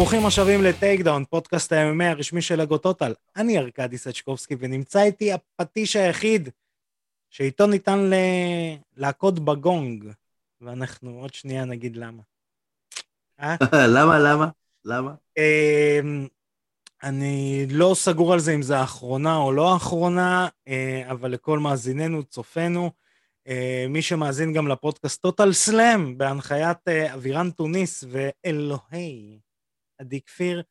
ברוכים השבים ל Takedown, פודקאסט ה-MMA הרשמי של אגו Total. אני ארכדי סצ'קובסקי, ונמצא איתי הפטיש היחיד שאיתו ניתן ל... להכות בגונג, ואנחנו עוד שנייה נגיד למה. אה? למה, למה? למה? אמ, אני לא סגור על זה אם זה האחרונה או לא האחרונה, אה, אבל לכל מאזיננו, צופינו, אה, מי שמאזין גם לפודקאסט Total Slam, בהנחיית אבירן תוניס ואלוהי עדי כפיר,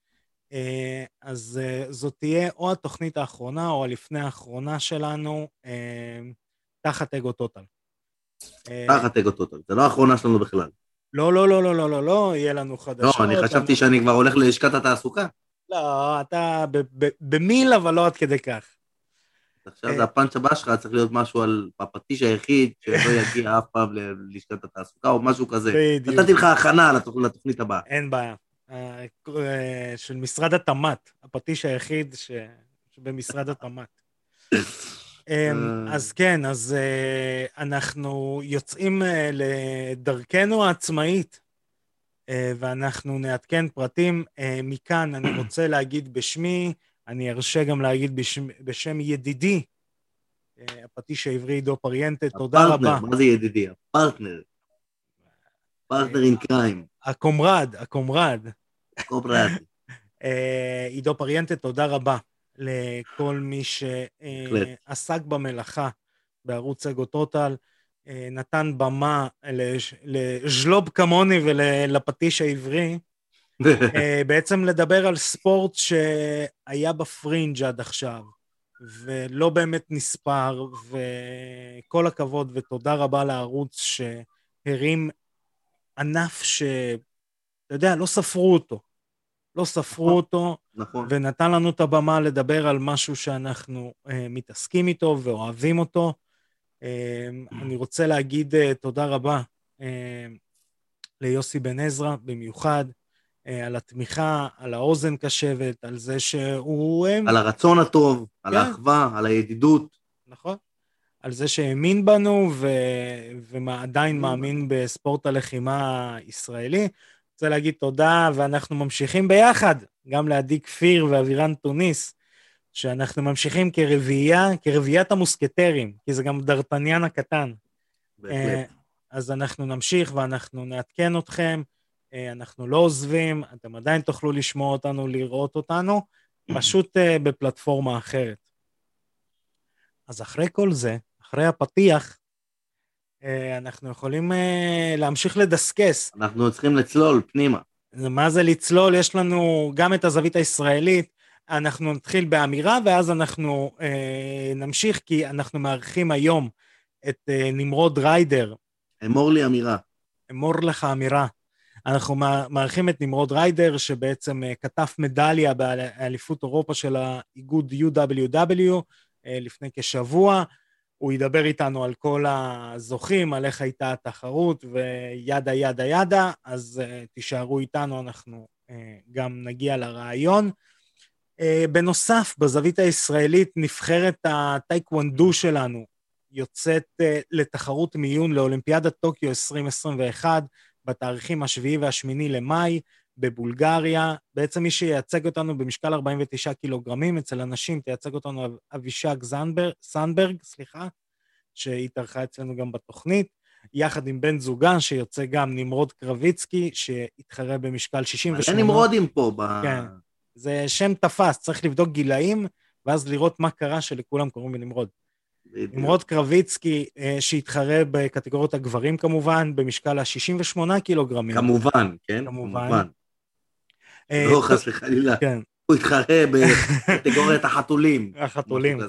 אז זאת תהיה או התוכנית האחרונה או הלפני האחרונה שלנו תחת אגו טוטל. תחת אגו טוטל, זה לא האחרונה שלנו בכלל. לא, לא, לא, לא, לא, לא, לא, יהיה לנו חדשות. לא, אני חשבתי שאני כבר הולך ללשכת התעסוקה. לא, אתה במיל, אבל לא עד כדי כך. עכשיו זה הפאנץ' הבא שלך, צריך להיות משהו על הפטיש היחיד שלא יגיע אף פעם ללשכת התעסוקה או משהו כזה. בדיוק. נתתי לך הכנה לתוכנית הבאה. אין בעיה. של משרד התמ"ת, הפטיש היחיד שבמשרד התמ"ת. אמ, אז כן, אז אנחנו יוצאים לדרכנו העצמאית, ואנחנו נעדכן פרטים. מכאן אני רוצה להגיד בשמי, אני ארשה גם להגיד בשם, בשם ידידי, הפטיש העברי עידו פריאנטה, תודה רבה. הפרטנר, מה זה ידידי? הפרטנר. partner in crime. ה comrade, ה comrade. ה comrade. עידו פריאנטה, תודה רבה לכל מי שעסק במלאכה בערוץ אגו Total, נתן במה לז'לוב כמוני ולפטיש העברי, בעצם לדבר על ספורט שהיה בפרינג' עד עכשיו, ולא באמת נספר, וכל הכבוד ותודה רבה לערוץ שהרים ענף ש... אתה יודע, לא ספרו אותו. לא ספרו נכון, אותו, נכון. ונתן לנו את הבמה לדבר על משהו שאנחנו אה, מתעסקים איתו ואוהבים אותו. אה, אני רוצה להגיד אה, תודה רבה אה, ליוסי בן עזרא במיוחד, אה, על התמיכה, על האוזן קשבת, על זה שהוא... אה, על הרצון הטוב, כן. על האחווה, על הידידות. נכון. על זה שהאמין בנו ו... ועדיין מאמין בספורט הלחימה הישראלי. רוצה להגיד תודה, ואנחנו ממשיכים ביחד, גם לעדי כפיר ואבירן תוניס, שאנחנו ממשיכים כרביעייה, כרביעיית המוסקטרים, כי זה גם דרטניאן הקטן. בהחלט. אה, אז אנחנו נמשיך ואנחנו נעדכן אתכם, אה, אנחנו לא עוזבים, אתם עדיין תוכלו לשמוע אותנו, לראות אותנו, פשוט אה, בפלטפורמה אחרת. אז אחרי כל זה, אחרי הפתיח, אנחנו יכולים אה, להמשיך לדסקס. אנחנו צריכים לצלול פנימה. מה זה לצלול? יש לנו גם את הזווית הישראלית. אנחנו נתחיל באמירה, ואז אנחנו אה, נמשיך, כי אנחנו מארחים היום את אה, נמרוד ריידר. אמור לי אמירה. אמור לך אמירה. אנחנו מארחים את נמרוד ריידר, שבעצם אה, כתב מדליה באליפות אירופה של האיגוד UWW אה, לפני כשבוע. הוא ידבר איתנו על כל הזוכים, על איך הייתה התחרות וידה ידה ידה, אז uh, תישארו איתנו, אנחנו uh, גם נגיע לרעיון. Uh, בנוסף, בזווית הישראלית, נבחרת הטייקוונדו שלנו יוצאת uh, לתחרות מיון לאולימפיאדת טוקיו 2021 בתאריכים השביעי והשמיני למאי. בבולגריה. בעצם מי שייצג אותנו במשקל 49 קילוגרמים, אצל הנשים תייצג אותנו אבישג זנברג, סנברג, סליחה, שהתארחה אצלנו גם בתוכנית, יחד עם בן זוגה, שיוצא גם נמרוד קרביצקי, שהתחרה במשקל 68. אין נמרודים פה ב... כן, זה שם תפס, צריך לבדוק גילאים, ואז לראות מה קרה שלכולם קוראים בנמרוד. בדיוק. נמרוד קרביצקי, אה, שהתחרה בקטגוריות הגברים כמובן, במשקל ה-68 קילוגרמים. כמובן, כן? כמובן. כמובן. אה, לא, חס וחלילה. כן. הוא התחרה בקטגוריית החתולים. החתולים.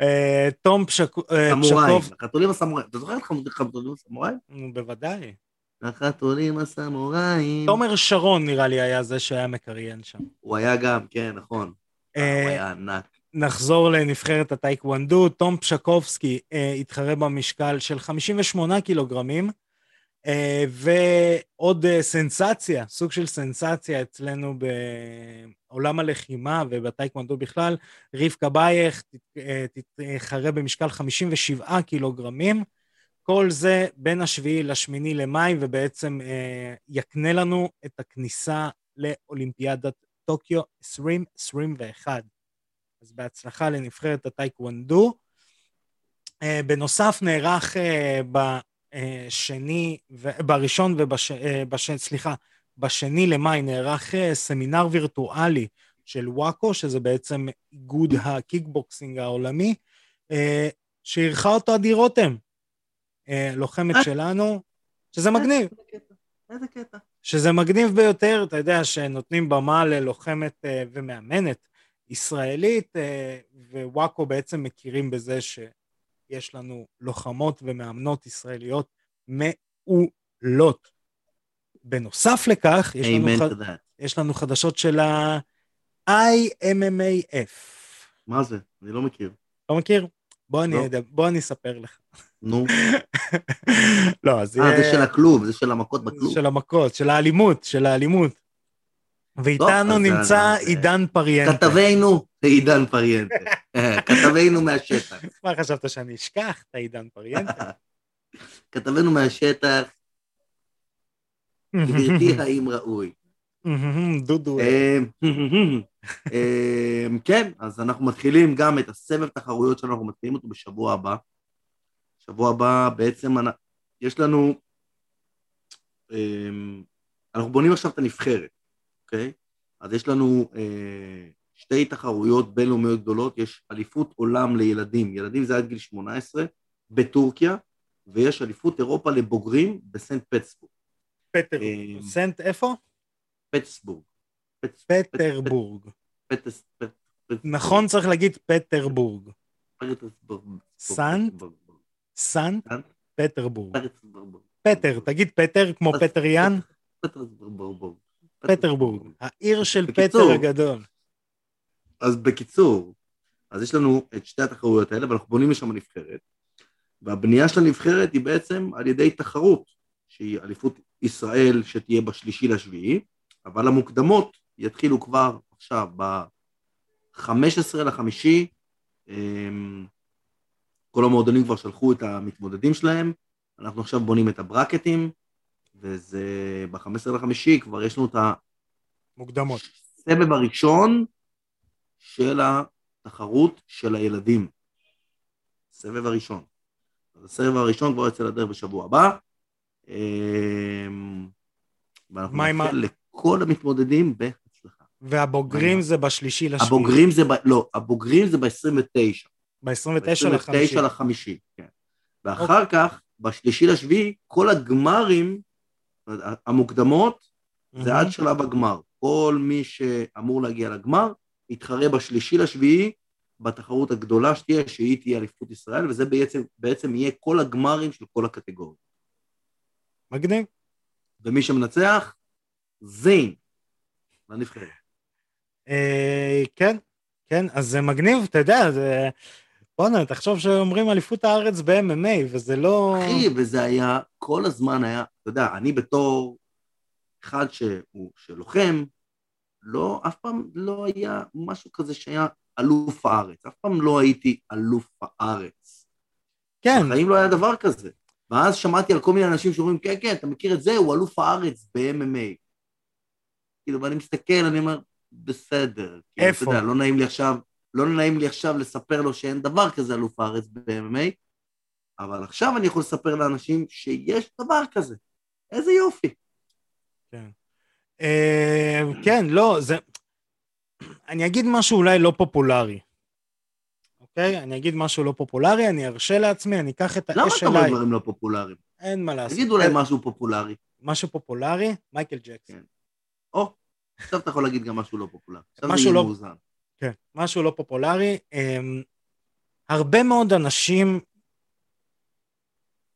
אה, תום פשקוב... סמוראים, החתולים הסמוראים. אתה זוכר את החתולים הסמוראים? בוודאי. החתולים הסמוראים. תומר שרון נראה לי היה זה שהיה מקריין שם. הוא היה גם, כן, נכון. אה, הוא היה ענק. נחזור לנבחרת הטייקוונדו, תום פשקובסקי התחרה במשקל של 58 קילוגרמים, ועוד uh, סנסציה, סוג של סנסציה אצלנו בעולם הלחימה ובטייקוונדו בכלל, רבקה בייך אה, תתחרה במשקל 57 קילוגרמים. כל זה בין השביעי לשמיני למאי, ובעצם uh, יקנה לנו את הכניסה לאולימפיאדת טוקיו 2021. אז בהצלחה לנבחרת הטייקוונדו. אה, בנוסף, נערך אה, בשני, בראשון ובש... סליחה, בשני למאי נערך סמינר וירטואלי של וואקו, שזה בעצם איגוד הקיקבוקסינג העולמי, שאירחה אותו עדי רותם, לוחמת שלנו, שזה מגניב. איזה קטע. שזה מגניב ביותר, אתה יודע, שנותנים במה ללוחמת ומאמנת ישראלית, ווואקו בעצם מכירים בזה שיש לנו לוחמות ומאמנות ישראליות מעולות. בנוסף לכך, יש לנו, ח... יש לנו חדשות של ה-IMMAF. מה זה? אני לא מכיר. לא מכיר? בוא, לא. אני, בוא אני אספר לך. נו. לא, אז... אה, זה של הכלוב, זה של המכות בכלוב. של המכות, של האלימות, של האלימות. ואיתנו נמצא עידן פריאנטה. כתבנו עידן פריאנטה. כתבנו מהשטח. מה חשבת שאני אשכח את העידן פריאנטה? כתבנו מהשטח, גברתי האם ראוי. דודו. כן, אז אנחנו מתחילים גם את הסבב תחרויות שלנו, אנחנו מתחילים אותו בשבוע הבא. שבוע הבא בעצם יש לנו, אנחנו בונים עכשיו את הנבחרת, אוקיי? אז יש לנו אה, שתי תחרויות בינלאומיות גדולות, יש אליפות עולם לילדים, ילדים זה עד גיל 18 בטורקיה, ויש אליפות אירופה לבוגרים בסנט פטסבורג. פטר, סנט איפה? פטסבורג. פטרבורג. נכון צריך להגיד פטרבורג. סנט? סנט פטרבורג. פטר, תגיד פטר כמו פטר יאן? פטרבורג, העיר של פטר הגדול. אז בקיצור, אז יש לנו את שתי התחרויות האלה, ואנחנו בונים לשם נבחרת, והבנייה של הנבחרת היא בעצם על ידי תחרות, שהיא אליפות ישראל שתהיה בשלישי לשביעי, אבל המוקדמות יתחילו כבר עכשיו, ב-15 לחמישי, אמ, כל המועדונים כבר שלחו את המתמודדים שלהם, אנחנו עכשיו בונים את הברקטים, וזה ב-15 לחמישי כבר יש לנו את המוקדמות. הסבב הראשון של התחרות של הילדים. הסבב הראשון. אז הסבב הראשון כבר יוצא לדרך בשבוע הבא. אמ, ואנחנו נאחל לכל המתמודדים בהצלחה. והבוגרים זה בשלישי לשביעי. הבוגרים זה, ב... לא, הבוגרים זה ב-29. ב-29 לחמישי. ב-29 לחמישי, כן. ואחר okay. אוקיי. כך, בשלישי לשביעי, כל הגמרים, המוקדמות. זה עד שלב הגמר. כל מי שאמור להגיע לגמר, יתחרה בשלישי לשביעי בתחרות הגדולה שתהיה, שהיא תהיה אליפות ישראל, וזה בעצם, בעצם יהיה כל הגמרים של כל הקטגוריות. מגניב. ומי שמנצח, זין, לנבחרת. אה, כן, כן, אז זה מגניב, אתה יודע, זה... בואנה, תחשוב שאומרים אליפות הארץ ב-MMA, וזה לא... אחי, וזה היה, כל הזמן היה, אתה יודע, אני בתור אחד שהוא, שלוחם, לא, אף פעם לא היה משהו כזה שהיה אלוף הארץ, אף פעם לא הייתי אלוף הארץ. כן. בחיים לא היה דבר כזה. ואז שמעתי על כל מיני אנשים שאומרים, כן, כן, אתה מכיר את זה, הוא אלוף הארץ ב-MMA. כאילו, ואני מסתכל, אני אומר, בסדר. כאילו, איפה? אתה יודע, לא נעים לי עכשיו, לא נעים לי עכשיו לספר לו שאין דבר כזה אלוף הארץ ב-MMA, אבל עכשיו אני יכול לספר לאנשים שיש דבר כזה. איזה יופי. כן. Uh, כן, לא, זה... אני אגיד משהו אולי לא פופולרי. אוקיי? אני אגיד משהו לא פופולרי, אני ארשה לעצמי, אני אקח את האש אליי. למה אתה אומר דברים לא פופולריים? אין מה לעשות. תגיד אולי משהו פופולרי. משהו פופולרי? מייקל ג'קסון. כן. או, עכשיו אתה יכול להגיד גם משהו לא פופולרי. עכשיו זה יהיה לא... מאוזן. כן, משהו לא פופולרי. Um, הרבה מאוד אנשים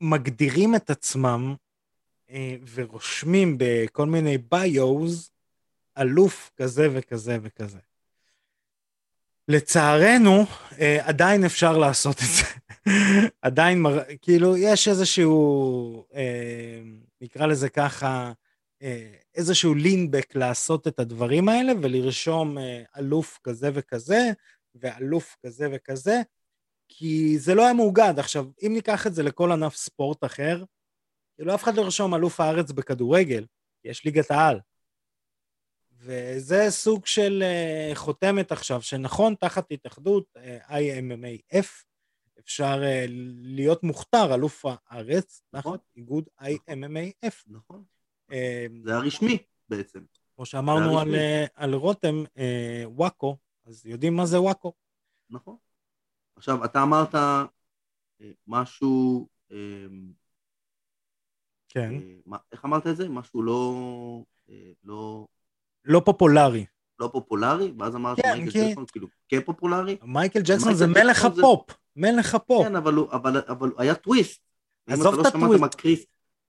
מגדירים את עצמם ורושמים בכל מיני ביוז אלוף כזה וכזה וכזה. לצערנו, אה, עדיין אפשר לעשות את זה. עדיין, מר... כאילו, יש איזשהו, אה, נקרא לזה ככה, אה, איזשהו לינבק לעשות את הדברים האלה ולרשום אה, אלוף כזה וכזה, ואלוף כזה וכזה, כי זה לא היה מאוגד. עכשיו, אם ניקח את זה לכל ענף ספורט אחר, כאילו אף אחד לא ירשום אלוף הארץ בכדורגל, יש ליגת העל. וזה סוג של uh, חותמת עכשיו, שנכון, תחת התאחדות uh, IMMAF, אפשר uh, להיות מוכתר אלוף הארץ, נכון. תחת איגוד IMMAF. נכון. זה הרשמי בעצם. כמו שאמרנו על, על רותם, וואקו, אז יודעים מה זה וואקו. נכון. עכשיו, אתה אמרת אה, משהו, אה, כן. אה, מה- איך אמרת את זה? משהו לא, אה, לא, לא פופולרי. לא פופולרי, ואז אמרת כן, שמייקל כי- ג'קסון כאילו כפופולרי? מייקל ג'קסון מייקל זה מלך ג'קסון זה- הפופ, מלך הפופ. כן, אבל אבל, אבל היה טוויסט. אם עזוב אתה את לא שמעת הטוויסט. מה קריס,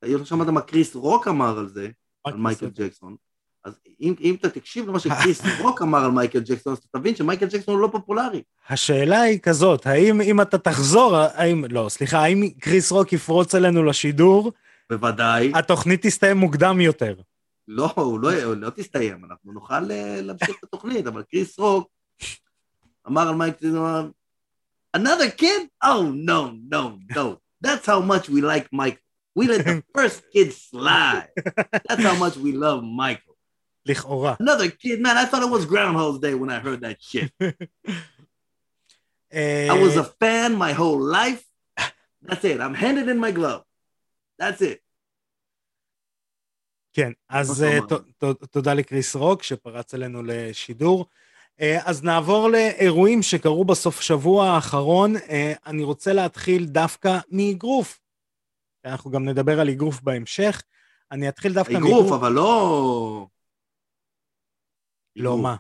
אם לא שמעת מה קריס רוק אמר על זה, על מייקל. ג'קסון, אז אם, אם אתה תקשיב למה שקריס רוק אמר על מייקל ג'קסון, אז אתה תבין שמייקל ג'קסון הוא לא פופולרי. השאלה היא כזאת, האם אם אתה תחזור, האם, לא, סליחה, האם קריס רוק יפרוץ אלינו לשידור, בוודאי. התוכנית תסתיים מוקדם יותר. לא, הוא לא, הוא לא תסתיים, אנחנו נוכל אה, להמשיך את התוכנית, אבל קריס רוק אמר על מייק ג'קסון, another kid? Oh, no, no, no. That's how much we like Michael. We let the first kid slide. That's how much we love Michael. לכאורה. Another kid, man, I thought it was Groundhog's Day when I heard that shit. אה, I was a fan my whole life. That's it. I'm handed in my glove. That's it. כן, אז שאמרנו. ת- ת- תודה לקריס רוק שפרץ אלינו לשידור. אה, אז נעבור לאירועים שקרו בסוף שבוע האחרון. אה, אני רוצה להתחיל דווקא מאגרוף. אנחנו גם נדבר על אגרוף בהמשך. אני אתחיל דווקא אגרוף, אבל לא... לא. מה?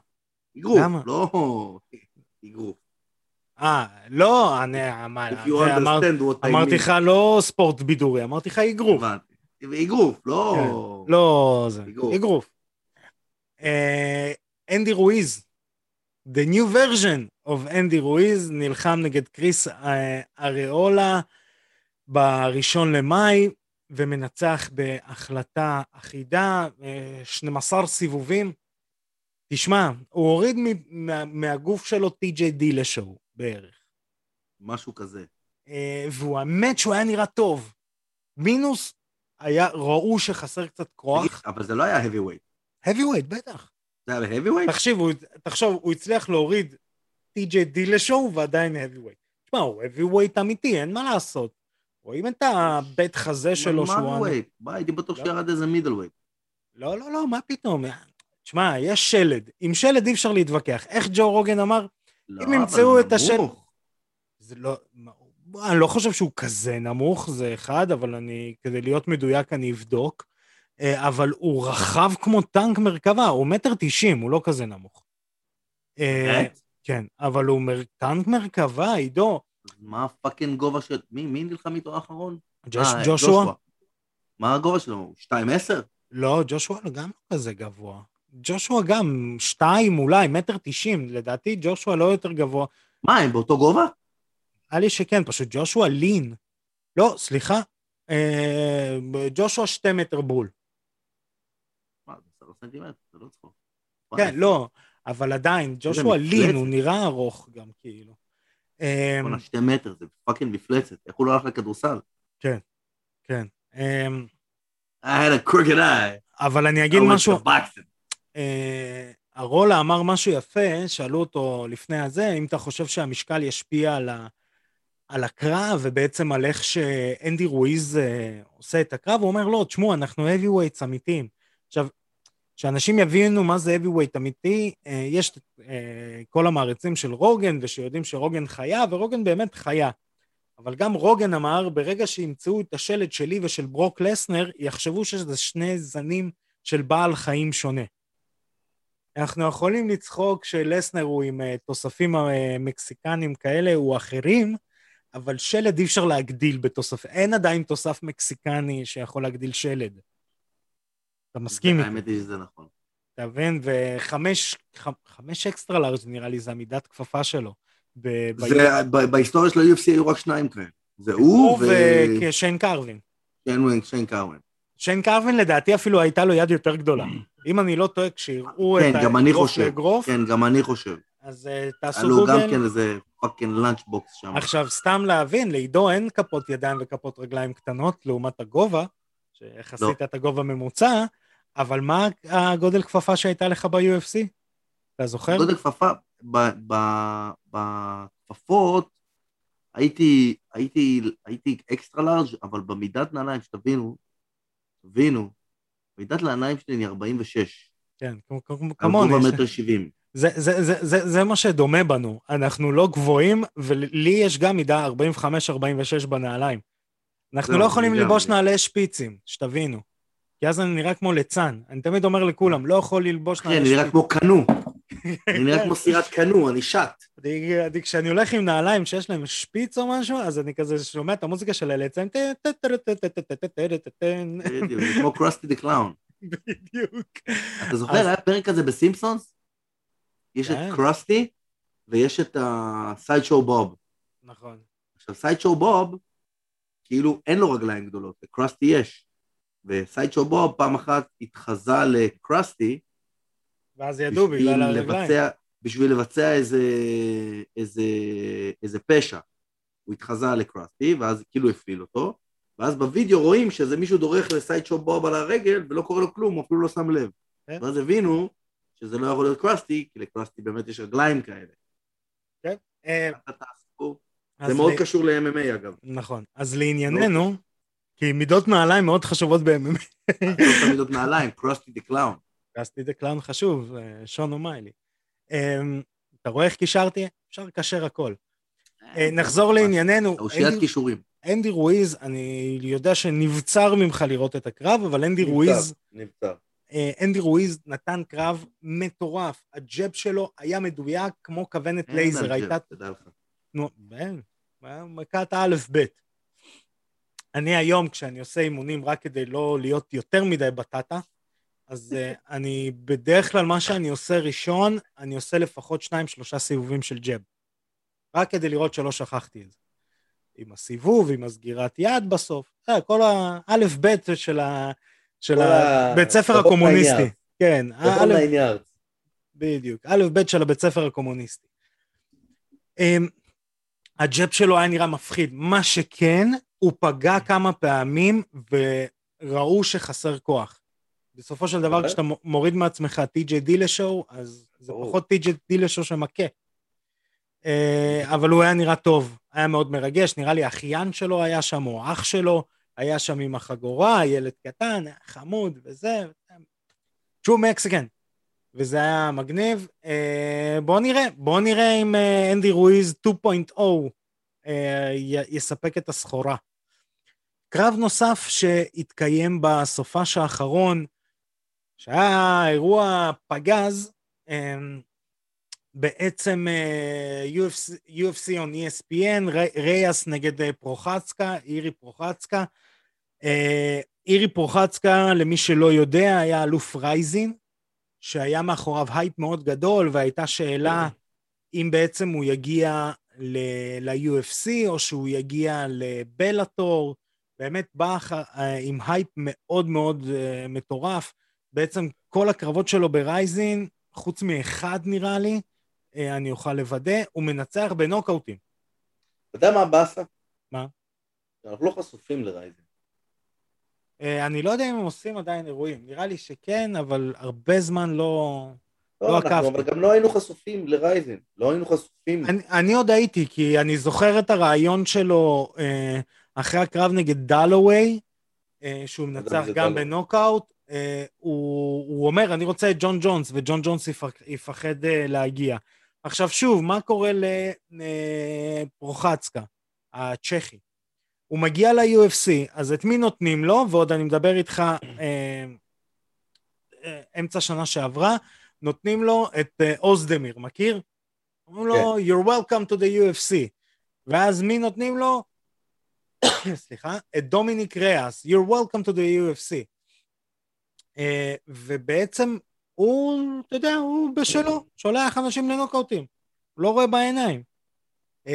אגרוף? לא אגרוף. אה, לא, אני מה, זה אמר- אמרתי. לך לא ספורט בידורי, אמרתי לך אגרוף. אגרוף, לא... כן. לא זה, אגרוף. אה, אנדי רואיז, the new version of אנדי רואיז, נלחם נגד קריס אה, אריאולה בראשון למאי, ומנצח בהחלטה אחידה, אה, 12 סיבובים. תשמע, הוא הוריד מהגוף שלו TJD לשואו בערך. משהו כזה. אה, והוא האמת שהוא היה נראה טוב. מינוס, היה, ראו שחסר קצת כוח. אבל זה לא היה heavyweight. heavyweight, בטח. זה היה heavyweight? תחשיב, הוא, תחשוב, הוא הצליח להוריד TJD לשואו ועדיין heavyweight. תשמע, הוא heavyweight אמיתי, אין מה לעשות. רואים את הבית חזה שלו שהוא... מה heavyweight? מה, הייתי בטוח לא. שירד איזה middleweight. לא, לא, לא, מה פתאום? תשמע, יש שלד. עם שלד אי אפשר להתווכח. איך ג'ו רוגן אמר? לא, אם ימצאו את השם-. זה לא... אני לא חושב שהוא כזה נמוך, זה אחד, אבל אני, כדי להיות מדויק, אני אבדוק. אה, אבל הוא רחב כמו טנק מרכבה, הוא מטר תשעים, הוא לא כזה נמוך. אה, באמת? כן, אבל הוא מר... טנק מרכבה, עידו. מה הפאקינג גובה של... מי מי נלחם איתו האחרון? ג'וש, אה, ג'ושוע? מה הגובה שלו? 2.10? לא, ג'ושוע גם לא כזה גבוה. ג'ושוע גם שתיים אולי, מטר תשעים, לדעתי ג'ושוע לא יותר גבוה. מה, הם באותו גובה? נראה לי שכן, פשוט ג'ושוע לין. לא, סליחה, אה, ג'ושוע שתי מטר בול. מה, זה סנטימטר, זה לא צחוק. כן, לא, אבל עדיין, ג'ושוע. לין, הוא נראה ארוך גם, כאילו. אה, בואנה, שתי מטר, זה fucking מפלצת. איך הוא לא הלך לכדורסל? כן. אה, I had a crooked eye. אבל אני אגיד משהו. אה, הרולה אמר משהו יפה, שאלו אותו לפני הזה, אם אתה חושב שהמשקל ישפיע על, ה, על הקרב, ובעצם על איך שאנדי רואיז אה, עושה את הקרב, הוא אומר, לא, תשמעו, אנחנו heavyweights אמיתיים. עכשיו, שאנשים יבינו מה זה heavyweight אמיתי, אה, יש אה, כל המעריצים של רוגן, ושיודעים שרוגן חיה, ורוגן באמת חיה. אבל גם רוגן אמר, ברגע שימצאו את השלד שלי ושל ברוק לסנר, יחשבו שזה שני זנים של בעל חיים שונה. אנחנו יכולים לצחוק שלסנר הוא עם אה, תוספים אה, מקסיקנים כאלה, הוא אחרים, אבל שלד אי אפשר להגדיל בתוסף, אין עדיין תוסף מקסיקני שיכול להגדיל שלד. אתה מסכים איתי, האמת היא שזה נכון. אתה מבין? וחמש חמש extra large נראה לי זה המידת כפפה שלו. ב- ב- זה, ב- בהיסטוריה של ה-UFC היו רק שניים כאלה. זה הוא הוא ושיין קרווין. ושיין קרווין. שיין קרווין לדעתי אפילו הייתה לו יד יותר גדולה. אם אני לא טועה, כשיראו כן, את גם אני האגרוף חושב. לאגרוף, כן, גם אני חושב. אז היה תעשו לו גם גוגל. כן איזה fucking lunchbox שם. עכשיו, סתם להבין, לעידו אין כפות ידיים וכפות רגליים קטנות לעומת הגובה, שיחסית לא. את הגובה ממוצע, אבל מה הגודל כפפה שהייתה לך ב-UFC? אתה זוכר? גודל כפפה, בכפפות הייתי, הייתי, הייתי אקסטרה לארג', אבל במידת נעליים, שתבינו, תבינו, מידת נעליים שלי היא 46. כן, כמוני. על גובה מטר שבעים. זה, זה, זה, זה, זה מה שדומה בנו, אנחנו לא גבוהים, ולי יש גם מידה 45-46 בנעליים. אנחנו זהו, לא יכולים ללבוש נעלי שפיצים, שתבינו. כי אז אני נראה כמו ליצן. אני תמיד אומר לכולם, לא יכול ללבוש נעלי אני נראה שפיצים. כמו קנו, אני נראה כמו סירת קנו, אני שט. אני- אני- כשאני הולך עם נעליים שיש להם שפיץ או משהו, אז אני כזה שומע את המוזיקה של הליצן. בדיוק, כמו קרוסטי the clown. בדיוק. אתה זוכר, היה פרק כזה בסימפסונס? יש כן. את קרוסטי ויש את ה סייד שואו בוב. נכון. עכשיו, סייד שואו בוב, כאילו אין לו רגליים גדולות, לקרוסטי יש. וסייד שואו בוב פעם אחת התחזה לקרוסטי, ואז ידעו בגלל הרגליים. לבצע, בשביל לבצע איזה, איזה, איזה פשע. הוא התחזה לקרוסטי, ואז כאילו הפליל אותו, ואז בווידאו רואים שזה מישהו דורך לסייד שואו בוב על הרגל, ולא קורה לו כלום, הוא אפילו לא שם לב. כן. ואז הבינו שזה לא יכול להיות קרוסטי, כי לקרוסטי באמת יש רגליים כאלה. אה, הסיפור. אז זה מאוד ל- קשור ל-MMA אגב. נכון. אז לענייננו, כי מידות נעליים מאוד חשובות ב-MMA. לא תמיד עוד נעליים, קרוסטי the clown. קרוסטי the clown חשוב, אה, שון אומיילי. אמ, אתה רואה איך קישרתי? אפשר לקשר הכל. אה, נחזור לענייננו. אושיית קישורים. אנדי רואיז, אני יודע שנבצר ממך לראות את הקרב, אבל אנדי רואיז, נבצר. אה, אנדי רואיז נתן קרב מטורף. הג'ב שלו היה מדויק כמו כוונת לייזר. אין על הג'ב, תדע לך. נו, אין, מכת א'-ב'. אני היום, כשאני עושה אימונים רק כדי לא להיות יותר מדי בטטה, אז uh, אני בדרך כלל, מה שאני עושה ראשון, אני עושה לפחות שניים, שלושה סיבובים של ג'ב. רק כדי לראות שלא שכחתי את זה. עם הסיבוב, עם הסגירת יד בסוף. אה, כל האלף-בית של, ה... של ה- הבית ספר הקומוניסטי. כן, האלף-. בדיוק, א' ב' של הבית ספר הקומוניסטי. אמ, הג'אב שלו היה נראה מפחיד, מה שכן, הוא פגע כמה פעמים וראו שחסר כוח. בסופו של דבר, באמת? כשאתה מוריד מעצמך טי.ג'יי דילשו, אז זה. פחות טי.ג'יי דילשו שמכה. אה, אבל הוא היה נראה טוב, היה מאוד מרגש, נראה לי האחיין שלו היה שם, או אח שלו, היה שם עם החגורה, ילד קטן, חמוד וזה. טרו מקסיקן. וזה היה מגניב. אה, בואו נראה, בואו נראה אם אנדי רואיז 2.0 אה, י- יספק את הסחורה. קרב נוסף שהתקיים בסופש האחרון, שהיה אירוע פגז, אה, בעצם אה, UFC, UFC on ESPN, רי- ריאס נגד אה, פרוחצקה, אירי פרוחצקה. אה, יירי פרוחצקה, למי שלא יודע, היה אלוף רייזין, שהיה מאחוריו הייפ מאוד גדול, והייתה שאלה אם בעצם הוא יגיע ל-UFC או שהוא יגיע לבלאטור. באמת בא עם הייפ מאוד מאוד מטורף. בעצם כל הקרבות שלו ברייזין, חוץ מאחד נראה לי, uh, אני אוכל לוודא, הוא מנצח בנוקאוטים. אתה יודע מה הבאסה? מה? אנחנו לא חשופים לרייזן. Uh, אני לא יודע אם הם עושים עדיין אירועים, נראה לי שכן, אבל הרבה זמן לא... לא לא, אנחנו. אבל גם לא היינו חשופים לרייזן. לא היינו חשופים. אני, אני עוד הייתי, כי אני זוכר את הרעיון שלו אה, אחרי הקרב נגד דלווי, אה, שהוא מנצח זה גם דלווי. בנוקאוט, אה, הוא, הוא אומר, אני רוצה את ג'ון ג'ונס, וג'ון ג'ונס יפח, יפחד אה, להגיע. עכשיו שוב, מה קורה לפרוחצקה, הצ'כי? הוא מגיע ל-UFC, אז את מי נותנים לו? ועוד אני מדבר איתך אה, אה, אמצע שנה שעברה, נותנים לו את אה, אוזדמיר, מכיר? אומרים לו, you're welcome to the UFC. ואז מי נותנים לו? סליחה, את דומיניק ריאס, you're welcome to the UFC. Uh, ובעצם הוא, אתה יודע, הוא בשלו, שולח אנשים לנוקאוטים, הוא לא רואה בעיניים. Uh,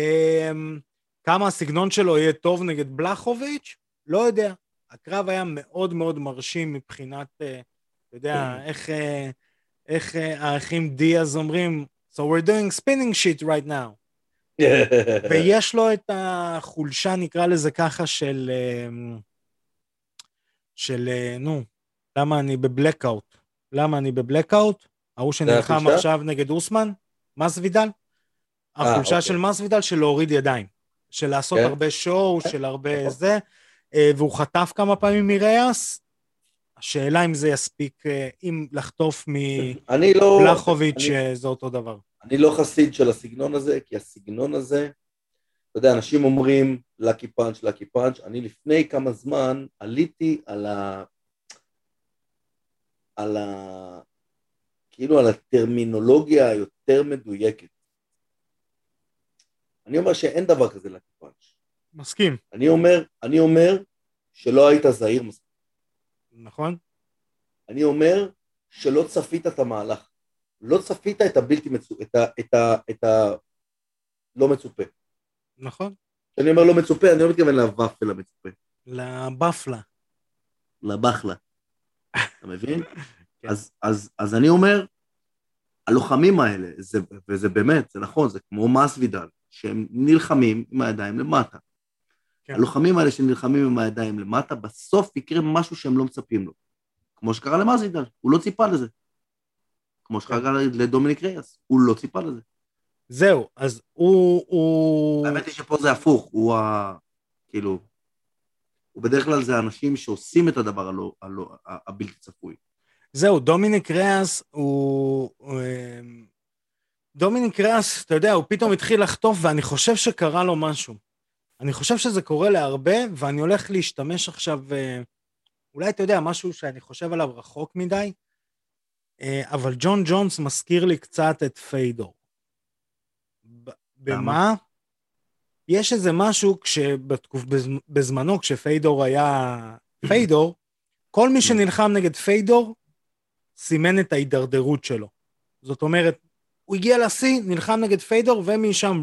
כמה הסגנון שלו יהיה טוב נגד בלחוביץ'? לא יודע. הקרב היה מאוד מאוד מרשים מבחינת, uh, אתה יודע, איך, uh, איך uh, האחים דיאז אומרים, So we're doing spinning shit right now. ויש לו את החולשה, נקרא לזה ככה, של... של, אה, נו, למה אני בבלקאוט? למה אני בבלקאוט? ההוא שנלחם? עכשיו נגד אוסמן, מסוידל. החולשה אוקיי. של מסוידל של להוריד ידיים. של לעשות כן. הרבה שואו, כן, של הרבה נכון. זה, אה, והוא חטף כמה פעמים מריאס. השאלה אם זה יספיק, אה, אם לחטוף לא... מבלחוביץ', אני- אה, זה אותו דבר. אני לא חסיד של הסגנון הזה, כי הסגנון הזה, אתה יודע, אנשים אומרים לקי פאנץ', לקי פאנץ', אני לפני כמה זמן עליתי על ה... על ה... כאילו על הטרמינולוגיה היותר מדויקת. אני אומר שאין דבר כזה לקי פאנץ'. מסכים, אני אומר, אני אומר שלא היית זהיר מספיק. נכון? אני אומר שלא צפית את המהלך. לא צפית את הבלתי מצופה, את ה... את ה... את ה... לא מצופה. נכון. כשאני אומר לא מצופה, אני לא מתכוון לוואפל המצופה, לבפלה. לבחלה. אתה מבין? כן. אז, אז, אז אני אומר, הלוחמים האלה, זה, וזה באמת, זה נכון, זה כמו מסוידל, שהם נלחמים עם הידיים למטה. כן. הלוחמים האלה שנלחמים עם הידיים למטה, בסוף יקרה משהו שהם לא מצפים לו. כמו שקרה למסוידל, הוא לא ציפה לזה. כמו כן. שקרה לדומיניק ריאס, הוא לא ציפה לזה. זהו, אז הוא... הוא... האמת היא שפה זה הפוך, הוא ה... כאילו... הוא בדרך כלל זה האנשים שעושים את הדבר הלא, הלא, הבלתי צפוי. זהו, דומיניק ריאס הוא... אה, דומיניק ריאס, אתה יודע, הוא פתאום התחיל לחטוף, ואני חושב שקרה לו משהו. אני חושב שזה קורה להרבה, ואני הולך להשתמש עכשיו, אה, אולי אתה יודע, משהו שאני חושב עליו רחוק מדי, אה, אבל ג'ון ג'ונס מזכיר לי קצת את פיידור. במה? יש איזה משהו כשבתקופ... בז- בזמנו, כשפיידור היה פיידור, כל מי שנלחם נגד פיידור סימן את ההידרדרות שלו. זאת אומרת, הוא הגיע לשיא, נלחם נגד פיידור, ומשם...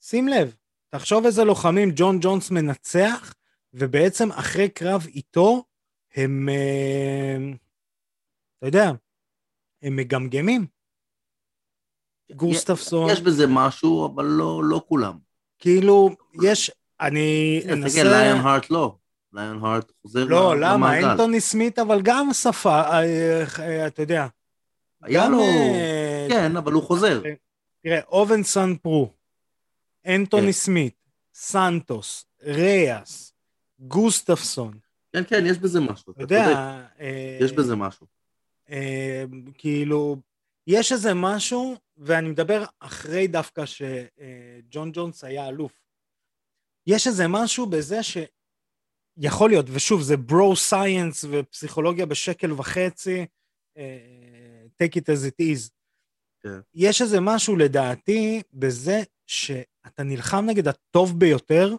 שים לב, תחשוב איזה לוחמים ג'ון ג'ונס מנצח, ובעצם אחרי קרב איתו, הם... אה, אתה יודע, הם מגמגמים. גוסטפסון, יש בזה משהו, אבל לא, לא כולם. כאילו, יש... אני תסתכל, אנסה... ליון הארט לא. ליון הארט חוזר לא, ל- למה? למעגל. אנטוני סמית, אבל גם שפה, אה, אה, אתה יודע. היה גם, לו... אה, כן, אבל הוא חוזר. תראה, אובן סן פרו, אנטוני כן. סמית, סנטוס, ריאס, גוסטפסון, כן, כן, יש בזה משהו. אתה אתה יודע, יש בזה משהו. כאילו, יש איזה משהו, ואני מדבר אחרי דווקא שג'ון ג'ונס היה אלוף. יש איזה משהו בזה שיכול להיות, ושוב, זה ברו סייאנס ופסיכולוגיה בשקל וחצי, אה, take it as it is. כן. יש איזה משהו לדעתי בזה שאתה נלחם נגד הטוב ביותר,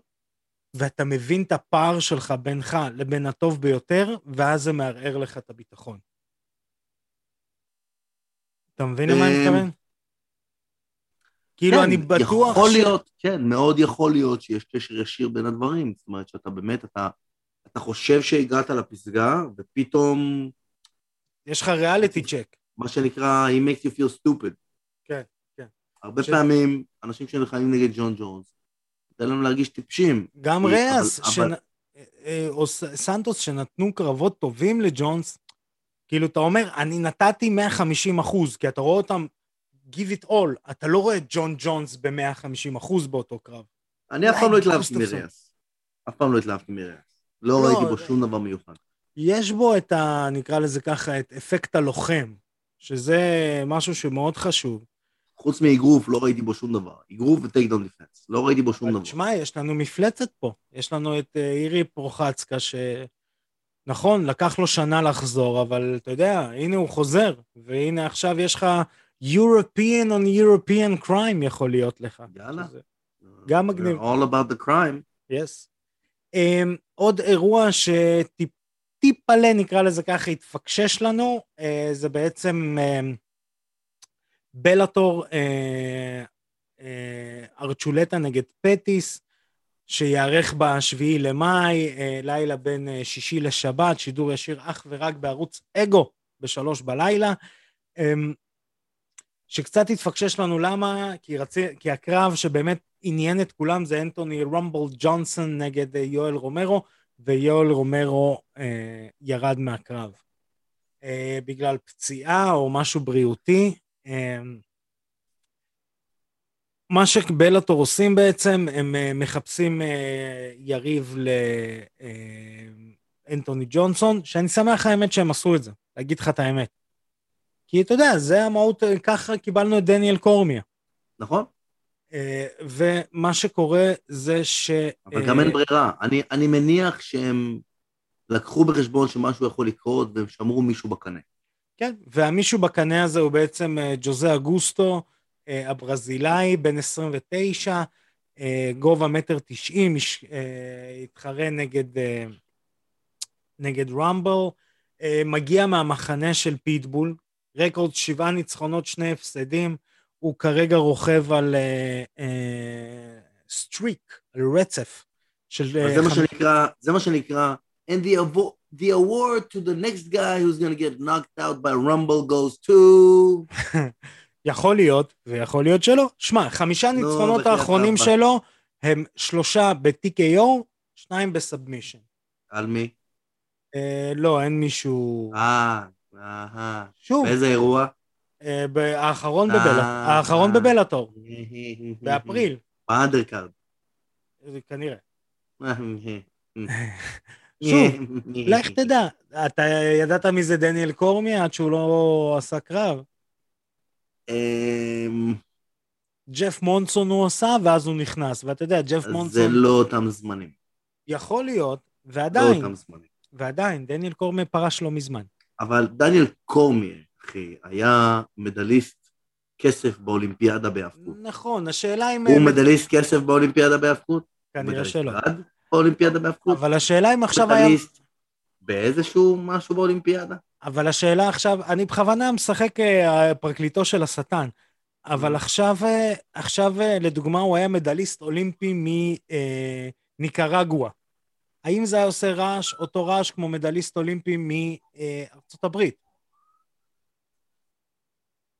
ואתה מבין את הפער שלך בינך לבין הטוב ביותר, ואז זה מערער לך את הביטחון. אתה מבין למה אני אמ, מתכוון? כאילו, כן, אני בטוח יכול להיות, כן, מאוד יכול להיות שיש קשר ישיר בין הדברים. זאת אומרת שאתה באמת, אתה, אתה חושב שהגעת לפסגה, ופתאום, יש לך ריאליטי צ'ק. מה שנקרא, he makes you feel stupid. כן, כן. הרבה ש- פעמים, אנשים שנלחמים נגד ג'ון ג'ונס, נותן להם להרגיש טיפשים. גם אבל- ריאס, אבל- שנ- אה, או סנטוס, שנתנו קרבות טובים לג'ונס, כאילו, אתה אומר, אני נתתי 150 אחוז, כי אתה רואה אותם, give it all, אתה לא רואה את ג'ון ג'ונס ב-150 אחוז באותו קרב. אני אף פעם לא התלהבתי. מריאס. אף פעם לא התלהבתי מריאס. לא לא, ראיתי בו שום דבר מיוחד. יש בו את ה... נקרא לזה ככה, את אפקט הלוחם, שזה משהו שמאוד חשוב. חוץ מאגרוף, לא ראיתי בו שום דבר. אגרוף ו takedown defense. לא ראיתי בו שום דבר. תשמע, יש לנו מפלצת פה. יש לנו את אה, יירי פרוחצקה, ש... נכון, לקח לו שנה לחזור, אבל אתה יודע, הנה הוא חוזר, והנה עכשיו יש לך European on European crime יכול להיות לך. יאללה. שזה- גם מגניב. We're all about the crime. Yes. Um, עוד אירוע שטיפ-טיפלה, נקרא לזה ככה, התפקשש לנו, uh, זה בעצם um, בלאטור uh, uh, ארצ'ולטה נגד פטיס, שייערך בשביעי למאי, לילה בין שישי לשבת, שידור ישיר אך ורק בערוץ אגו בשלוש בלילה. Um, שקצת התפקשש לנו למה, כי, רצי, כי הקרב שבאמת עניין את כולם זה אנטוני רומבל ג'ונסון נגד אה, יואל רומרו, ויואל רומרו אה, ירד מהקרב. אה, בגלל פציעה או משהו בריאותי. אה, מה שבלאטור עושים בעצם, הם אה, מחפשים אה, יריב לאנטוני ג'ונסון, שאני שמח האמת שהם עשו את זה, להגיד לך את האמת. כי אתה יודע, זה המהות, ככה קיבלנו את דניאל קורמיה. נכון. ומה שקורה זה ש... אבל גם אין ברירה. אני, אני מניח שהם לקחו בחשבון שמשהו יכול לקרות והם שמרו מישהו בקנה. כן, והמישהו בקנה הזה הוא בעצם ג'וזה אגוסטו, אה, הברזילאי, בן 29, אה, גובה מטר תשעים, אה, התחרה נגד, נגד רמבל, מגיע מהמחנה של פיטבול, רקורד שבעה ניצחונות, שני הפסדים, הוא כרגע רוכב על סטריק, על רצף של... זה, מה שנקרא, זה מה שנקרא, and the, the award to the next guy who's going to get knocked out by Rumble goes to... יכול להיות, ויכול להיות שלא. שמע, חמישה ניצחונות האחרונים שלו הם שלושה ב-TKO, שניים בסאבמישן. על מי? אה, לא, אין מישהו... אה, אהה. שוב. באיזה אירוע? אה, האחרון בבלאטור. האחרון בבלאטור. באפריל. ב undercard. כנראה. שוב, לך תדע, אתה ידעת מי זה דניאל קורמייה עד שהוא לא עשה קרב? אמ, ג'ף מונסון הוא עשה, ואז הוא נכנס, ואתה יודע, ג'ף מונסון... זה לא אותם זמנים. יכול להיות, ועדיין... לא. ועדיין, דניאל קורמי פרש לא מזמן. אבל דניאל קורמי, אחי, היה מדליסט כסף באולימפיאדה בהאבקות. נכון, השאלה אם... הוא מדליסט כסף באולימפיאדה בהאבקות? כנראה שלא. באולימפיאדה בהאבקות? אבל השאלה אם עכשיו היה... מדליסט באיזשהו משהו באולימפיאדה? אבל השאלה עכשיו, אני בכוונה משחק אה, פרקליטו של השטן, אבל mm. עכשיו, אה, עכשיו אה, לדוגמה הוא היה מדליסט אולימפי מניקרגואה. האם זה היה עושה רעש, אותו רעש כמו מדליסט אולימפי מארצות הברית?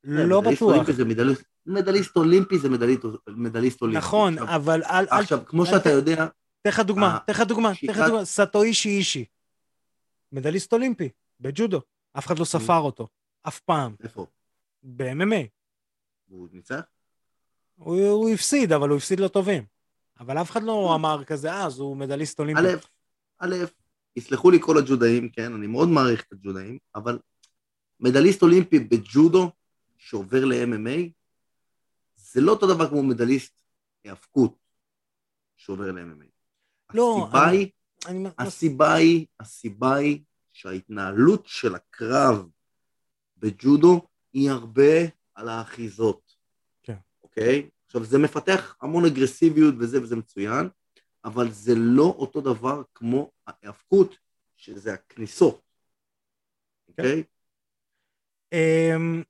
לא בטוח. מדליסט אולימפי זה מדליסט אולימפי. נכון, אבל אל... עכשיו, כמו שאתה יודע... תן לך דוגמה, תן לך דוגמה, תן לך דוגמה, סטואישי אישי. מדליסט אולימפי. בג'ודו. אף אחד לא ספר אותו. אף פעם. איפה? ב-MMA. הוא ניצח? הוא, הוא הפסיד, אבל הוא הפסיד לטובים. אבל אף אחד לא אמר כזה, אה, אז הוא מדליסט אולימפי. א', א', יסלחו לי כל הג'ודאים, כן? אני מאוד מעריך את הג'ודאים, אבל מדליסט אולימפי בג'ודו שעובר ל-MMA, זה לא אותו דבר כמו מדליסט היאבקות שעובר ל-MMA. לא, הסיבה אני, היא, אני... הסיבה היא, הסיבה היא שההתנהלות של הקרב בג'ודו היא הרבה על האחיזות. כן. אוקיי? עכשיו, זה מפתח המון אגרסיביות וזה, וזה מצוין, אבל זה לא אותו דבר כמו ההאבקות, שזה הכניסות. כן. אוקיי? אמ,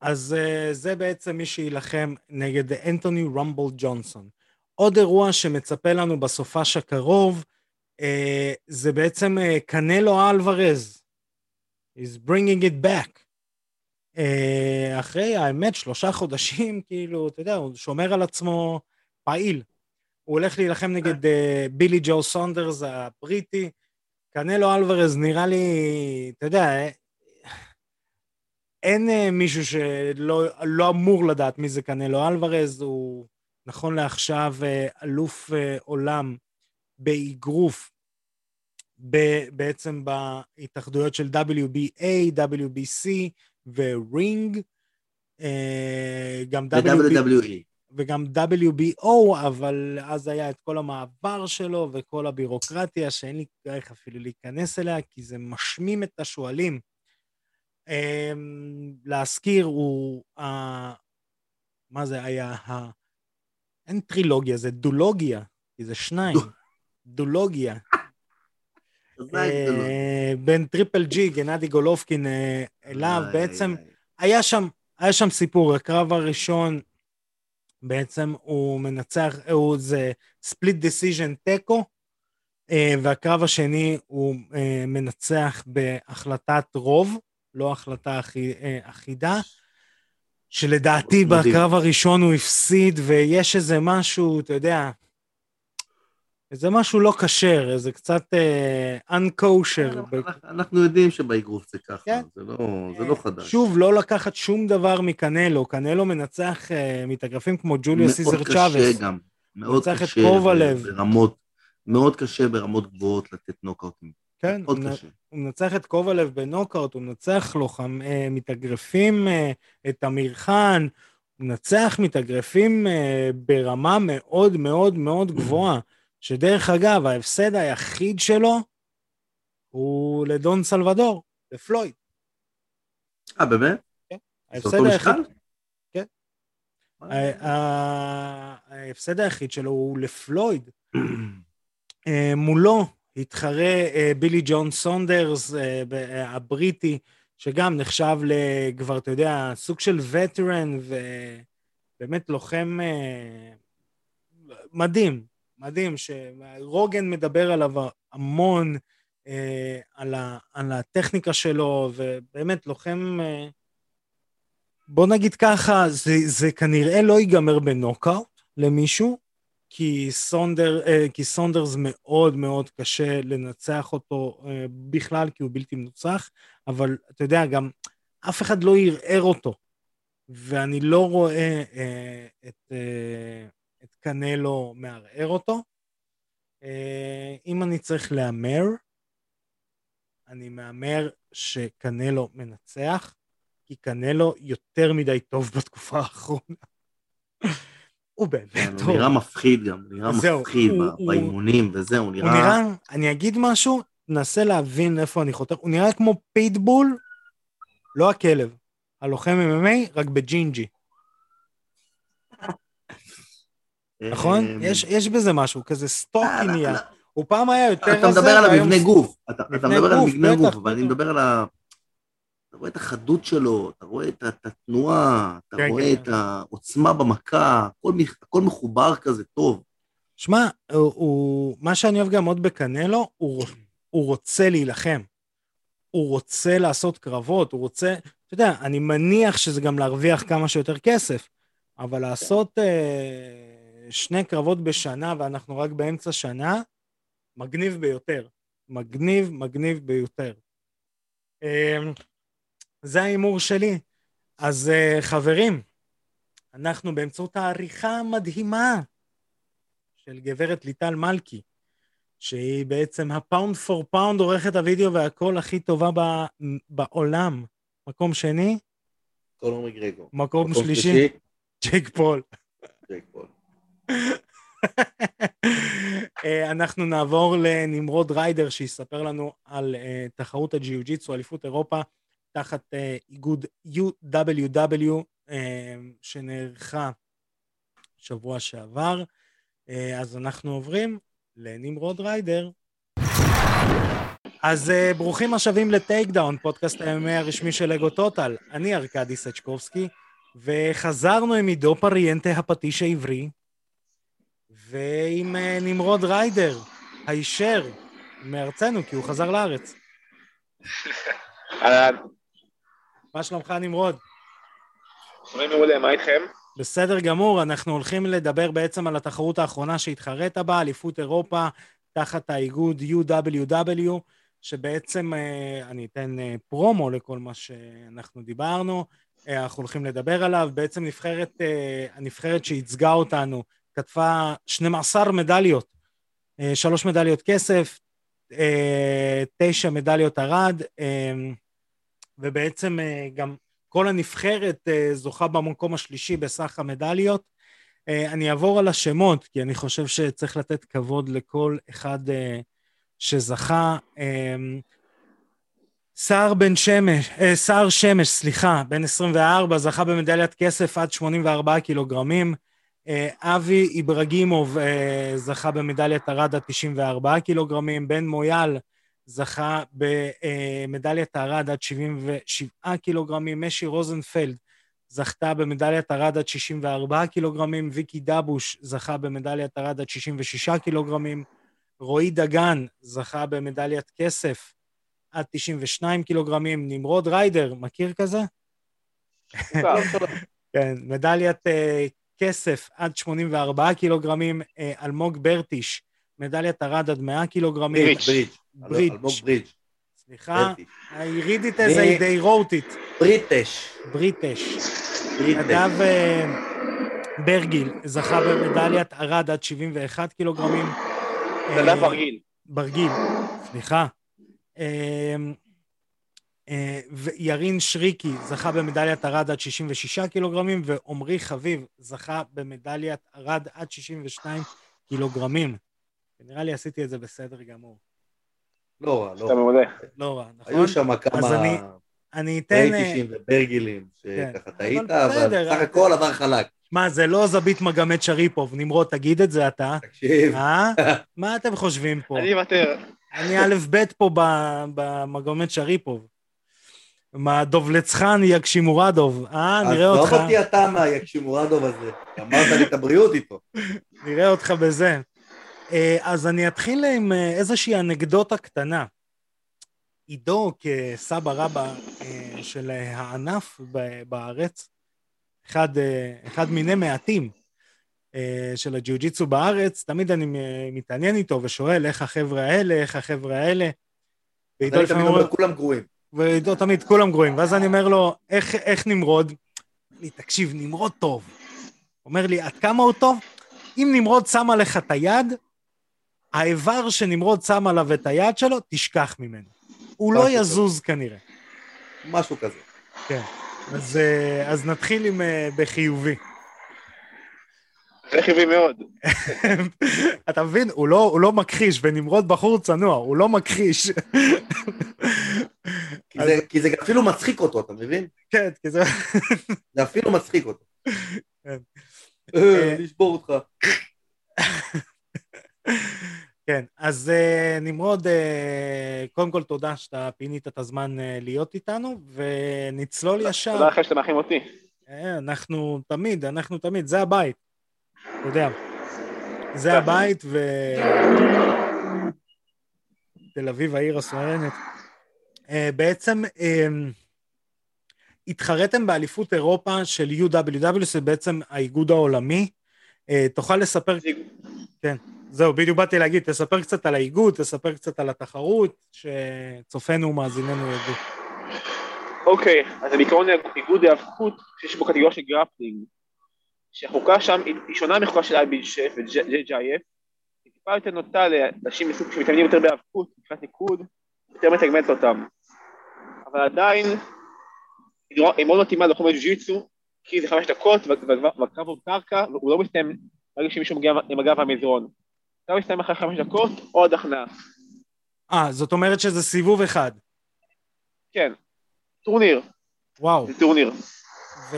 אז אה, זה בעצם מי שיילחם נגד אנטוני רמבל ג'ונסון. עוד אירוע שמצפה לנו בסופש הקרוב, אה, זה בעצם אה, קנלו אלוורז. He's bringing it back. אה, אחרי, האמת, שלושה חודשים, כאילו, אתה יודע, הוא שומר על עצמו פעיל. הוא הולך להילחם נגד בילי ג'ו סונדרס הבריטי. קנלו אלוורז נראה לי, אתה יודע, אין מישהו שלא לא אמור לדעת מי זה קנלו אלוורז, הוא נכון לעכשיו אלוף עולם באגרוף בעצם בהתאחדויות של WBA, WBC ורינג, אה, גם WWE. וגם WBO, אבל אז היה את כל המעבר שלו וכל הבירוקרטיה שאין לי איך אפילו להיכנס אליה, כי זה משמים את השועלים. אה, להזכיר, הוא... מה זה היה? אין טרילוגיה, זה דולוגיה, כי זה שניים. דואולוגיה. אה, בין טריפל ג'י, גנאדי גולובקין אה, אליו, בעצם היה שם, היה שם סיפור, הקרב הראשון בעצם הוא מנצח, הוא זה split decision תיקו, והקרב השני הוא אה, מנצח בהחלטת רוב, לא החלטה אחידה, שלדעתי בקרב הראשון הוא הפסיד, ויש איזה משהו, אתה יודע, איזה משהו לא כשר, איזה קצת uh, unkosher. אנחנו, אנחנו יודעים שבאגרוף זה ככה, כן? זה, לא, זה לא חדש. שוב, לא לקחת שום דבר מקנלו, קנלו מנצח uh, מתאגרפים כמו ג'וליו סיזר צ'אבס. מאוד קשה גם, מאוד קשה. ברמות, מאוד קשה ברמות גבוהות לתת נוקאוטים. כן, מאוד הוא, קשה. הוא מנצח את קובלב בנוקאוט, הוא מנצח לוחם, uh, מתאגרפים, uh, את אמיר חאן, הוא מנצח מתאגרפים uh, ברמה מאוד מאוד מאוד גבוהה. שדרך אגב, ההפסד היחיד שלו הוא לדון סלבדור, לפלויד. אה, באמת? כן. ההפסד היחיד... כן. ההפסד היחיד שלו הוא לפלויד. אה, מולו התחרה אה, בילי ג'ון סונדרס אה, הבריטי, שגם נחשב כבר, אתה יודע, סוג של וטרן ובאמת לוחם מדהים, מדהים, שרוגן מדבר עליו המון, אה, על, ה, על הטכניקה שלו, ובאמת לוחם, אה, בוא נגיד ככה, זה, זה כנראה לא ייגמר בנוקאוט למישהו, כי, סונדר, אה, כי סונדרס מאוד מאוד קשה לנצח אותו אה, בכלל, כי הוא בלתי מנוצח, אבל אתה יודע, גם אף אחד לא ערער אותו, ואני לא רואה אה, את... אה, קנלו מערער אותו. אה, אם אני צריך להמר, אני מהמר שקנלו מנצח, כי קנלו יותר מדי טוב בתקופה האחרונה. הוא באמת כן, טוב. הוא נראה מפחיד גם, נראה זהו, מפחיד הוא, באימונים הוא, וזה, הוא נראה... הוא נראה, אני אגיד משהו, נסה להבין איפה אני חותר, הוא נראה כמו פיטבול, לא הכלב, הלוחם MMA, רק בג'ינג'י. נכון? אמ, יש בזה משהו, כזה stocky אה, נהיה. הוא פעם היה יותר רזה, אתה מדבר על המבנה גוף, אתה מדבר על מבנה גוף, אבל אני מדבר על ה... אתה רואה את החדות שלו, אתה רואה את התנועה, אתה כן, רואה כן. את העוצמה במכה, הכל מחובר כזה טוב. שמע, מה שאני אוהב גם מאוד בקנלו, הוא רוצה להילחם. הוא רוצה לעשות קרבות, הוא רוצה, אתה יודע, אני מניח שזה גם להרוויח כמה שיותר כסף, אבל לעשות... אה, שני קרבות בשנה ואנחנו רק באמצע שנה, מגניב ביותר. מגניב, מגניב ביותר. אמ, זה ההימור שלי. אז אה, חברים, אנחנו באמצעות העריכה המדהימה של גברת ליטל מלכי, שהיא בעצם הפאונד פור פאונד עורכת הוידאו והכל הכי טובה בעולם. מקום שני? קונור מגרגו. מקום, מקום שלישי? ג'ייק פול. ג'ייק פול. אה, אנחנו נעבור לנמרוד ריידר שיספר לנו על uh, תחרות הג'יוג'יצו, אליפות אירופה, תחת uh, איגוד UWW שנערכה שבוע שעבר. אז אנחנו עוברים לנמרוד ריידר. אז ברוכים השבים לטייקדאון, פודקאסט ה-MMA הרשמי של אגו טוטל. אני ארכדי סצ'קובסקי, וחזרנו עם עידו פריאנטה הפטיש העברי, ועם אה, נמרוד ריידר, הישר, מארצנו, כי הוא חזר לארץ. אהלן. מה שלומך, נמרוד? שומעים מעולה, מה איתכם? בסדר גמור, אנחנו הולכים לדבר בעצם על התחרות האחרונה שהתחרית בה, אליפות אירופה, תחת האיגוד UWW, שבעצם, אה, אני אתן אה, פרומו לכל מה שאנחנו דיברנו, אנחנו הולכים לדבר עליו, בעצם נבחרת, הנבחרת שייצגה אותנו כתבה 12 מדליות, אה, שלוש מדליות כסף, אה, תשע מדליות ארד, אה, ובעצם גם כל הנבחרת זוכה במקום השלישי בסך המדליות. אני אעבור על השמות, כי אני חושב שצריך לתת כבוד לכל אחד שזכה. סער בן שמש, סער שמש, סליחה, בן 24, זכה במדליית כסף עד 84 קילוגרמים. אה, אבי איברגימוב אה, זכה במדליית ארד עד 94 קילוגרמים, בן מויאל זכה במדליית ארד עד 77 קילוגרמים, משי רוזנפלד זכתה במדליית ארד עד 64 קילוגרמים, ויקי דבוש זכה במדליית ארד עד 66 קילוגרמים, רועי דגן זכה במדליית כסף עד 92 קילוגרמים, נמרוד ריידר, מכיר כזה? כן, מדליית uh, כסף עד 84 קילוגרמים, אה, אלמוג ברטיש, מדליית ארד עד 100 קילוגרמים. ברידג'. ברידג'. ברידג'. אלמוג ברידג'. סליחה, בריטיש. I read it as I they wrote it. בריטש. בריטש. נדב אה, ברגיל זכה במדליית ארד עד 71 קילוגרמים. נדב אה, ברגיל. ברגיל, סליחה. אה, וירין שריקי זכה במדליית ארד עד 66 קילוגרמים, ועמרי חביב זכה במדליית ארד עד 62 קילוגרמים. נראה לי עשיתי את זה בסדר גמור. לא רע, אתה לא רע. מעולה. לא רע, נכון? היו שם אז כמה אני- אני אתן... אה, רייטישים וברגלים כן. שככה אבל טעית, בסדר, אבל סך אה. הכל עבר חלק. מה, זה לא זבית מגמת שריפוב. נמרוד, תגיד את זה אתה. תקשיב, אה? מה אתם חושבים פה? אני אוותר. אני א' ב' פה ב- במגמת שריפוב. מה, דובלצחן יגשימורדוב, אה? נראה אותך, עזוב אותי אתה מהיקשימורדוב הזה. אמרת לי את הבריאות איתו. נראה אותך בזה. אה, אז אני אתחיל עם אה, איזושהי אנקדוטה קטנה. עידו כסבא רבא אה, של הענף בארץ, אחד, אחד מיני מעטים של הג'יוג'יצו בארץ, תמיד אני מתעניין איתו ושואל איך החבר'ה האלה, איך החבר'ה האלה. ועידו לפעמים אומר, כולם גרועים. ועידו תמיד כולם גרועים, ואז אני אומר לו, איך, איך נמרוד? לי, תקשיב, נמרוד טוב. אומר לי, עד כמה הוא טוב? אם נמרוד שם עליך את היד, האיבר שנמרוד שם עליו את היד שלו, תשכח ממנו. הוא לא יזוז כנראה. משהו כזה. כן. אז, אה, אז נתחיל עם אה, בחיובי. זה חיובי מאוד. אתה מבין? הוא לא, הוא לא מכחיש, ונמרוד בחור צנוע, הוא לא מכחיש. כי זה- כי זה אפילו מצחיק אותו, אתה מבין? כן, כי זה... זה אפילו מצחיק אותו. כן. אה, לשבור אותך. כן, אז אה, נמרוד, אה, קודם כל תודה שאתה פינית את הזמן אה, להיות איתנו, ונצלול ישר. תודה לכם שאתם מארחים אותי. אה, אנחנו תמיד, אנחנו תמיד, זה הבית. אתה יודע, זה הבית, ו... תל אביב, העיר הסואנת. אה, בעצם אה, התחרתם באליפות אירופה של UWW, שזה בעצם האיגוד העולמי. אה, תוכל לספר, זהו, בדיוק באתי להגיד, תספר קצת על האיגוד, תספר קצת על התחרות, שצופינו ומאזיננו ידעו. אוקיי, אז בעיקרון איגוד היאבקות שיש בו קטגוריה של גרפלינג, שהחוקה שם היא שונה מחוקה של IBJJF ו-JJIF, היא טיפה יותר נוטה לאנשים מסוג שמתעניינים יותר בהיאבקות, מבחינת ניקוד, יותר מתגמלת אותם. אבל עדיין, היא היא מאוד מתאימה ללוחמי ג'ו-ג'יצו, כי זה חמש דקות וה- והקרב הוא קרקע, והוא לא מסתיים ברגע שמישהו מגיע עם הגב למזרון. הקרב מסתיים אחרי חמש דקות או עוד הכנעה. אה, זאת אומרת שזה סיבוב אחד. כן, טורניר, וואו. זה טורניר. ו...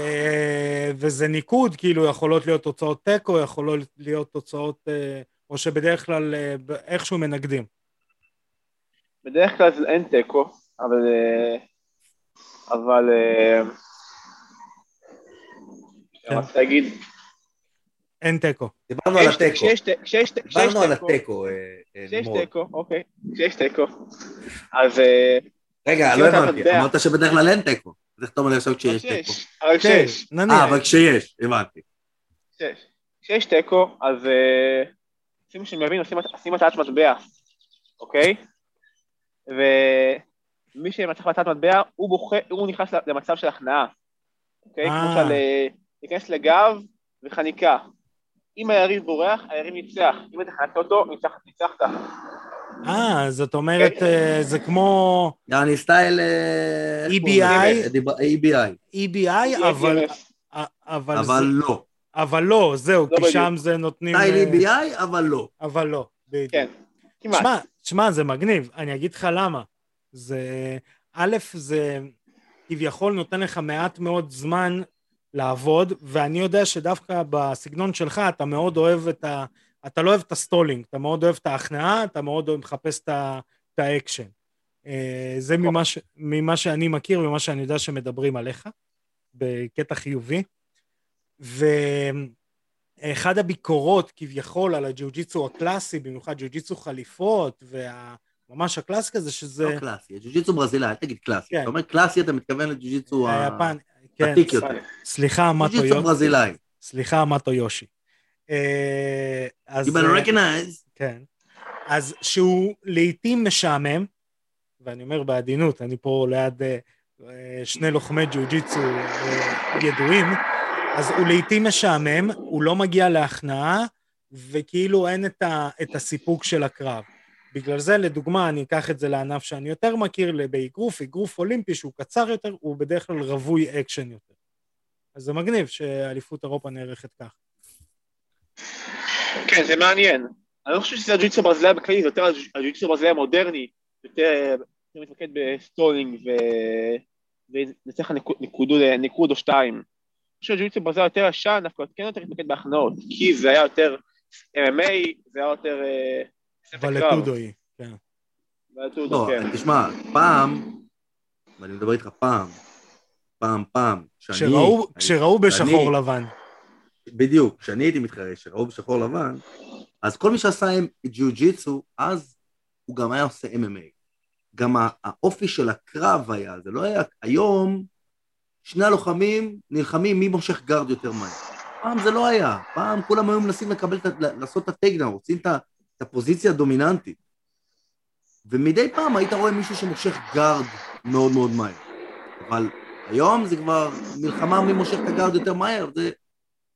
וזה ניקוד, כאילו יכולות להיות תוצאות תיקו, יכולות להיות תוצאות, אה, או שבדרך כלל אה, איכשהו מנגדים. בדרך כלל אין תיקו, אבל... אה, אבל... כן. רציתי להגיד... אין תיקו. דיברנו על התיקו. דיברנו על תיקו, התיקו, כשיש. תיקו, אוקיי, כשיש תיקו, אז... רגע, לא הבנתי. אמרת שבדרך כלל אין תיקו. אז איך אתה אומר עכשיו כשיש תיקו? אבל כן, כשיש, נניח. אה, אבל כשיש, הבנתי. כשיש. כשיש תיקו, אז... אה, שימו שאני מבין, עושים עושים הטעת מטבע, אוקיי? ומי שמצליח בהטעת מטבע, הוא בוחר, הוא נכנס למצב של הכנעה, אוקיי? אה. כמו של אה, להיכנס לגב וחניקה. אם היריב בורח, היריב ניצח. אם אתה חנקת אותו, ניצח- ניצחת. אה, זאת אומרת, אה, זה כמו יעני סטייל... EBI? EBI. EBI, אבל, אבל, לא. אבל לא, זהו, לא כי. שם זה נותנים... סטייל אה, EBI, אבל לא. אבל לא, בדיוק. כן, כמעט. שמע, שמע, זה מגניב, אני אגיד לך למה. זה, א', זה כביכול נותן לך מעט מאוד זמן לעבוד, ואני יודע שדווקא בסגנון שלך אתה מאוד אוהב את ה... אתה לא אוהב את ה stalling, אתה מאוד אוהב את ההכנעה, אתה מאוד אוהב מחפש את את האקשן. אה, זה ממה, ש, ממה שאני מכיר ומה שאני יודע שמדברים עליך, בקטע חיובי. ואחד הביקורות כביכול על הג'יוג'יצו הקלאסי, במיוחד ג'יוג'יצו חליפות, וממש הקלאסי כזה, שזה לא קלאסי. ג'ו-ג'יצו ברזילאי, אל תגיד קלאסי. כן. אתה אומר קלאסי, אתה מתכוון לג'ו-ג'יצו ה- היפן, כן, יותר. סליחה, מטו יושי. סליחה, מטו יושי. אה, אז... You better אה, recognize. כן. אז שהוא לעיתים משעמם, ואני אומר בעדינות, אני פה ליד אה, שני לוחמי ג'ו-ג'יצו ידועים, אז הוא לעיתים משעמם, הוא לא מגיע להכנעה, וכאילו אין את, ה, את הסיפוק של הקרב. בגלל זה, לדוגמה, אני אקח את זה לענף שאני יותר מכיר, באגרוף, אגרוף אולימפי שהוא קצר יותר, הוא בדרך כלל רווי אקשן יותר. אז זה מגניב שאליפות אירופה נערכת כך. כן, זה מעניין. אני לא חושב שזה הג'ו-ג'יצו ברזילאי בכללי, זה יותר הג'ו-ג'יצו ברזילאי המודרני, יותר מתמקד ב stalling ונצטרך נקוד או שתיים. אני חושב שהג'ו-ג'יצו ברזילאי יותר ישן, דווקא כן יותר מתמקד בהכנעות, כי זה היה יותר MMA, זה היה יותר... אה, ולטודוי, כן. לא, כן. תשמע, פעם, ואני מדבר איתך פעם, פעם, פעם, כשראו בשחור לבן. בדיוק, כשאני הייתי מתחרה, שראו בשחור לבן, אז כל מי שעשה ג'יו-ג'יצו, אז הוא גם היה עושה MMA. גם האופי של הקרב היה, זה לא היה, היום שני הלוחמים נלחמים מי מושך guard יותר מהר. פעם זה לא היה, פעם כולם היו מנסים לקבל, לעשות את ה takedown, רוצים את הפוזיציה הדומיננטית. ומדי פעם היית רואה מישהו שמושך guard מאוד מאוד מהר. אבל היום זה כבר מלחמה מי מושך את ה guard יותר מהר, זה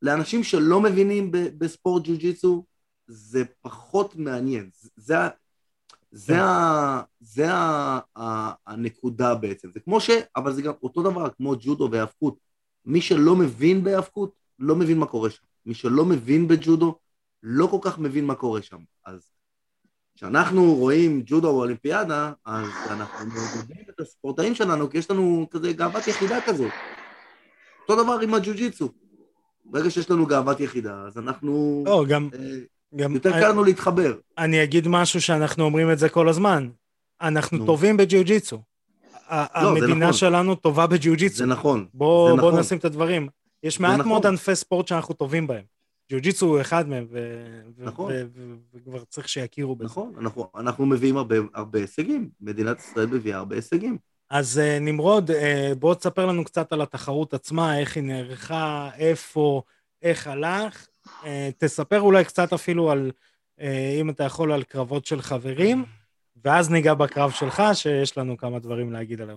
לאנשים שלא מבינים בספורט ג'ו-ג'יצו, זה פחות מעניין. זה, זה, כן. ה, זה ה, ה, הנקודה בעצם. זה כמו ש... אבל זה גם אותו דבר כמו ג'ודו והיאבקות. מי שלא מבין בהיאבקות, לא מבין מה קורה שם. מי שלא מבין בג'ודו, לא כל כך מבין מה קורה שם. אז כשאנחנו רואים ג'ודו באולימפיאדה, אז אנחנו מבינים את הספורטאים שלנו, כי יש לנו כזה גאוות יחידה כזאת. אותו דבר עם הג'ו-ג'יצו. ברגע שיש לנו גאוות יחידה, אז אנחנו... לא, גם... אה, גם יותר קל לנו להתחבר. אני אגיד משהו שאנחנו אומרים את זה כל הזמן. אנחנו נו. טובים בג'יוג'יצו. לא, המדינה נכון. שלנו טובה בג'יוג'יצו. זה נכון. בוא, זה בוא נכון. נשים את הדברים. יש מעט נכון. מאוד ענפי ספורט שאנחנו טובים בהם. ג'יוג'יצו הוא אחד מהם, נכון. וכבר צריך שיכירו בזה. נכון, אנחנו, אנחנו מביאים הרבה, הרבה הישגים. מדינת ישראל מביאה הרבה הישגים. אז uh, נמרוד, uh, בוא תספר לנו קצת על התחרות עצמה, איך היא נערכה, איפה, איך הלך. Uh, תספר אולי קצת אפילו על, אם אתה יכול, על קרבות של חברים, ואז ניגע בקרב שלך, שיש לנו כמה דברים להגיד עליו.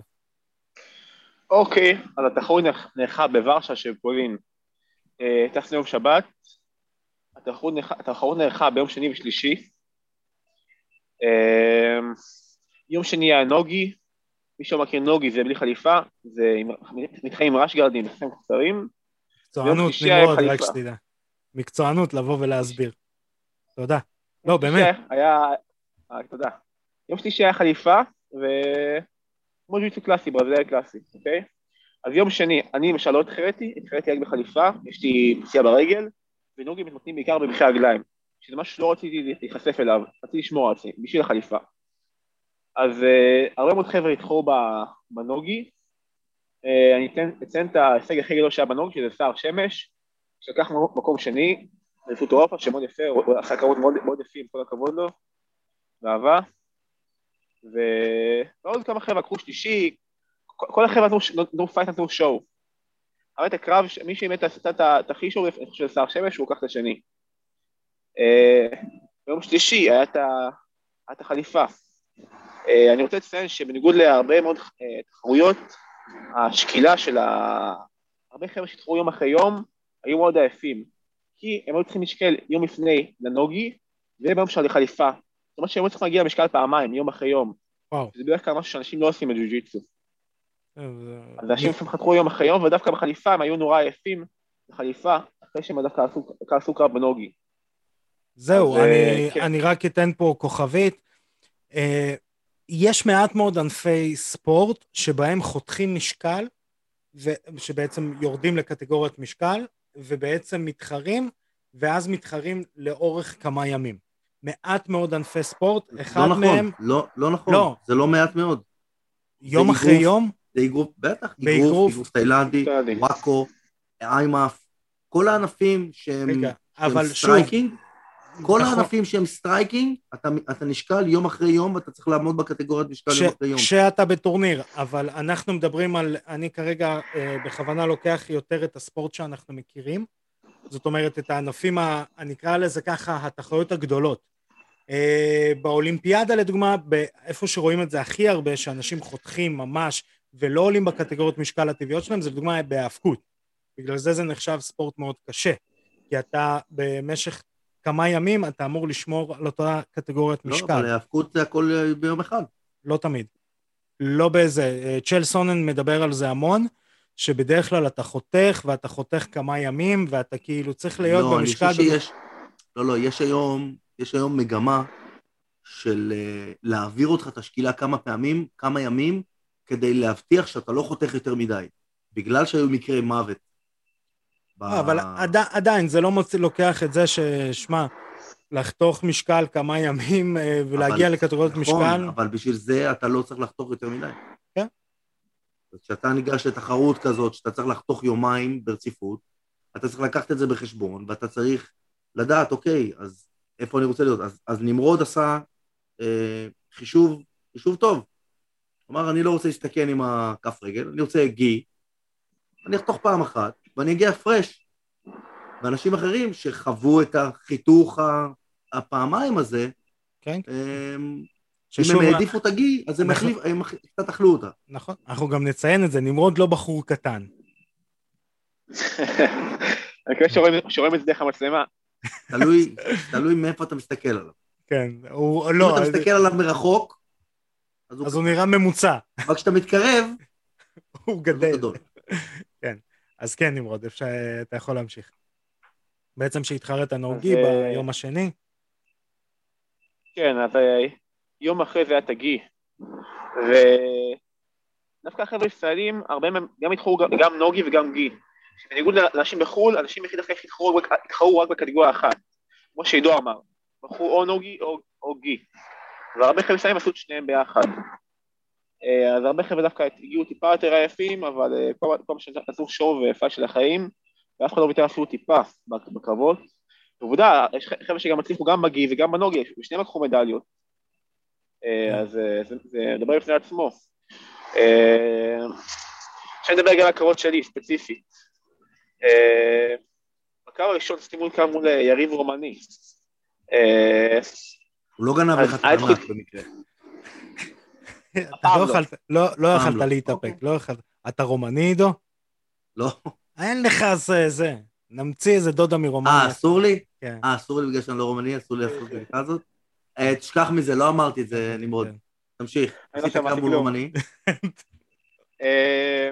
אוקיי, אז התחרות נערכה בוורשה של פולין. טסנו יום שבת, התחרות נערכה ביום שני ושלישי. יום שני היה נוגי, מי שמכיר נוגי זה בלי חליפה, זה מתחם עם רשגרדים, מתחם קצרים. מקצוענות, נמרוד, רק שתדע. מקצוענות לבוא ולהסביר. תודה. לא, באמת. היה... אה, תודה. יום שלישי היה חליפה, ו... כמו ג'ויצו קלאסי, ברזילאי קלאסי, אוקיי? אז יום שני, אני למשל לא התחרתי, התחרתי רק בחליפה, יש לי פציעה ברגל, ונוגי מתמתנים בעיקר במחי הרגליים, שזה משהו שלא רציתי להיחשף אליו, רציתי לשמור על עצמי, בשביל החליפה. אז uh, הרבה מאוד חבר'ה התחרו בנוגי, uh, אני אתן, אציין את ההישג הכי גדול שהיה ב no-gi, שזה שר שמש, שלקח מקום שני, אליפות אירופה, שמאוד יפה, הוא עשה קרבות מאוד, מאוד יפים, כל הכבוד לו, ואהבה, ועוד כמה חבר'ה לקחו שלישי, כל החבר'ה נתנו fight, נתנו show. אבל את הקרב, מי שאימת את הכי show, אני חושב שר שמש, הוא לקח את השני. Uh, ביום שלישי היה את החליפה. אה, אני רוצה לציין שבניגוד להרבה מאוד אה, תחרויות, השקילה של ה... הרבה חבר'ה שהתחרו יום אחרי יום היו מאוד עייפים, כי הם היו צריכים לשקל יום לפני לנוגי וביום של החליפה. זאת אומרת שהם היו צריכים להגיע למשקל פעמיים, יום אחרי יום. וואו. זה בדרך כלל משהו שאנשים לא עושים בג'ו-ג'יצו. אה, אז אנשים לפעמים חתכו יום אחרי יום, ודווקא בחליפה הם היו נורא עייפים בחליפה, אחרי שהם דווקא עשו קרב בנוגי. זהו, אני, כן. אני רק אתן פה כוכבית. יש מעט מאוד ענפי ספורט שבהם חותכים משקל, שבעצם יורדים לקטגוריית משקל, ובעצם מתחרים, ואז מתחרים לאורך כמה ימים. מעט מאוד ענפי ספורט, לא אחד נכון, מהם... לא, לא נכון, לא. זה לא מעט מאוד. יום אחרי איגרוף, יום? זה איגרוף, בטח, איגרוף, איגרוף תאילנדי, וואקו, MMA, כל הענפים שהם, רגע, שהם אבל striking, שוב, כל נכון. הענפים שהם striking, אתה, אתה נשקל יום אחרי יום ואתה צריך לעמוד בקטגוריית משקל ש, יום אחרי יום. כשאתה בטורניר, אבל אנחנו מדברים על, אני כרגע אה, בכוונה לוקח יותר את הספורט שאנחנו מכירים, זאת אומרת את הענפים, ה, אני אקרא לזה ככה, התחרויות הגדולות. אה, באולימפיאדה לדוגמה, איפה שרואים את זה הכי הרבה, שאנשים חותכים ממש ולא עולים בקטגוריות משקל הטבעיות שלהם, זה לדוגמה בהאבקות. בגלל זה זה נחשב ספורט מאוד קשה. כי אתה במשך כמה ימים, אתה אמור לשמור על אותה קטגוריית לא, משקל. אבל ההאבקות זה הכל אה, ביום אחד. לא תמיד. לא באיזה... אה, צ'ל סונן מדבר על זה המון, שבדרך כלל אתה חותך, ואתה חותך כמה ימים, ואתה כאילו צריך להיות לא, במשקל... אני חושב שיש... לא, לא, יש היום, יש היום מגמה של uh, להעביר אותך את השקילה כמה פעמים, כמה ימים, כדי להבטיח שאתה לא חותך יותר מדי. בגלל שהיו מקרי מוות. ב... לא, אבל עד, עדיין, זה לא מוצא, לוקח את זה ששמע, לחתוך משקל כמה ימים אה, ולהגיע אבל- לקטגוריות נכון, משקל, אבל בשביל זה אתה לא צריך לחתוך יותר מדי. כן. כשאתה ניגש לתחרות כזאת, שאתה צריך לחתוך יומיים ברציפות, אתה צריך לקחת את זה בחשבון, ואתה צריך לדעת, אוקיי, אז איפה אני רוצה להיות? אז, אז נמרוד עשה אה, חישוב, חישוב טוב. אמר, אני לא רוצה להסתכן עם הכף רגל, אני רוצה גי, אני אחתוך פעם אחת, ואני אגיע פרש. ואנשים אחרים שחוו את החיתוך הפעמיים הזה, כן? הם, אם ששוב, הם העדיפו את הגי, אז הם אנחנו- החליף- הם קצת אכלו אותה. נכון, אנחנו גם נציין את זה, נמרוד לא בחור קטן. אני מקווה שרואים- את זה דרך המצלמה. תלוי, תלוי מאיפה אתה מסתכל עליו. כן, הוא אם לא, אתה מסתכל עליו מרחוק, אז הוא אז הוא נראה ממוצע, אבל כשאתה מתקרב, הוא גדל. גדול. אז כן, נמרוד, אפשר, אתה יכול להמשיך. בעצם שהתחרט הנורגי אז, אה, ביום השני, כן, אז אה, יום אחרי זה היה תגי. ודווקא החבר'ה הישראלים, הרבה מהם גם התחרו גם- נוגי וגם גי. בניגוד לאנשים בחו"ל, אנשים התחרו רק- התחרו רק בקטגוריה אחת. כמו שעידו אמר, בחרו או נוגי או, או גי. והרבה חבר'ה ישראלים עשו את שניהם ביחד. אה, אז הרבה חבר'ה דווקא הגיעו טיפה יותר עייפים, אבל אה, כל מה שעשו שואו ויפה של החיים, ואף אחד לא ויתר אפילו טיפה בקרבות. עובדה, יש חבר'ה שגם הצליחו גם בגי וגם בנוגי, ושניהם לקחו מדליות. אה, אז אה, זה זה מדבר בפני עצמו. עכשיו נדבר גם על הקרבות שלי, ספציפית. בקרב הראשון עשיתי מול קרב מול יריב רומני. הוא לא גנב אז לך את תחוש- במקרה. לא לא. יכלת, לא לא לא. להתאפק, לא יכלת. אתה רומני, עידו? לא. אין לך זה, זה. נמציא איזה דודה אה, מרומניה. אסור לי? כן. אה, אסור לי בגלל שאני לא רומני, אסור לי לעשות את הבדיקה הזאת? אה, תשכח מזה, לא אמרתי את זה, נמרוד. כן. תמשיך. אני לא שמעתי כלום. רומני. אה,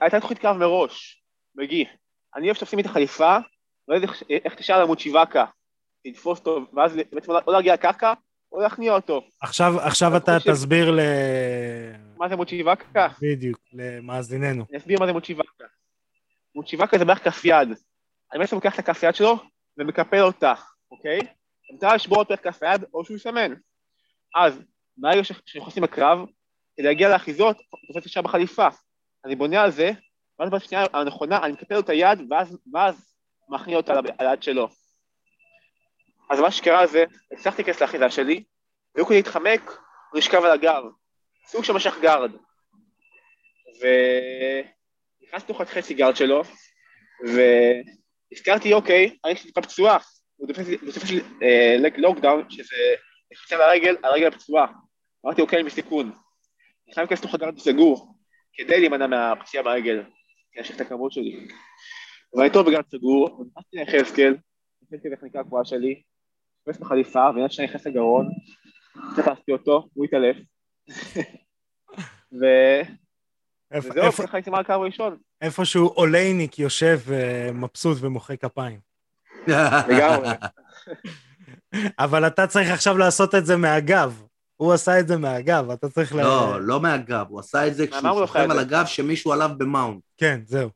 הייתה תוכנית קרב מראש, מגי. אני אוהב שתופסים את החליפה, ואז איך- תשאל על מוצ'יבקה, לתפוס אותו, ואז בעצם או להגיע לקרקע, או להכניע אותו. עכשיו עכשיו אתה חושב- תסביר ל... מה זה מוצ'יבקה? בדיוק, למאזיננו. אני אסביר מה זה מוצ'יבקה. מוצ'יבקה זה בערך כף יד. אני בעצם לוקח את הכף יד שלו ומקפל אותה, אוקיי? המטרה לשבור אותו כף היד או שהוא יסמן. אז, ברגע ש- שנכנסים לקרב, כדי להגיע לאחיזות, תופס ישר בחליפה. אני בונה על זה, ואז בשנייה הנכונה אני מקפל לו את היד, ואז, ואז מכניע אותה על היד שלו. אז מה שקרה זה, הצלחתי להיכנס לאחיזה שלי, והוא כדי להתחמק, הוא נשכב על הגב. סוג של משך גארד. ונכנסתי לתוך החצי גארד שלו, והזכרתי, אוקיי, אני לי טיפה פצועה, הוא תופס לי- הוא לוקדאון, שזה לחיצה על הרגל, הפצועה. אמרתי, אוקיי, אני בסיכון. אני חייב להיכנס לתוך הגארד סגור, כדי להימנע מהפציעה ברגל, כדי להמשיך את הכמות שלי. טוב בגארד סגור, ונכנסתי ליחזקאל, נכנסתי לחניקה הקבועה שלי, נכנס בחליפה, ויד שאני נכנס לגרון, תפסתי אותו, הוא התעלף. ו- וזהו, ככה הייתי מהקו הראשון. איפשהו אולייניק יושב אה, מבסוט ומוחא כפיים. לגמרי. אבל אתה צריך עכשיו לעשות את זה מהגב. הוא עשה את זה מהגב, אתה צריך ל... לא, לא מהגב, הוא עשה את זה כשהוא שוכב על זה? הגב שמישהו עליו במאונט. כן, זהו.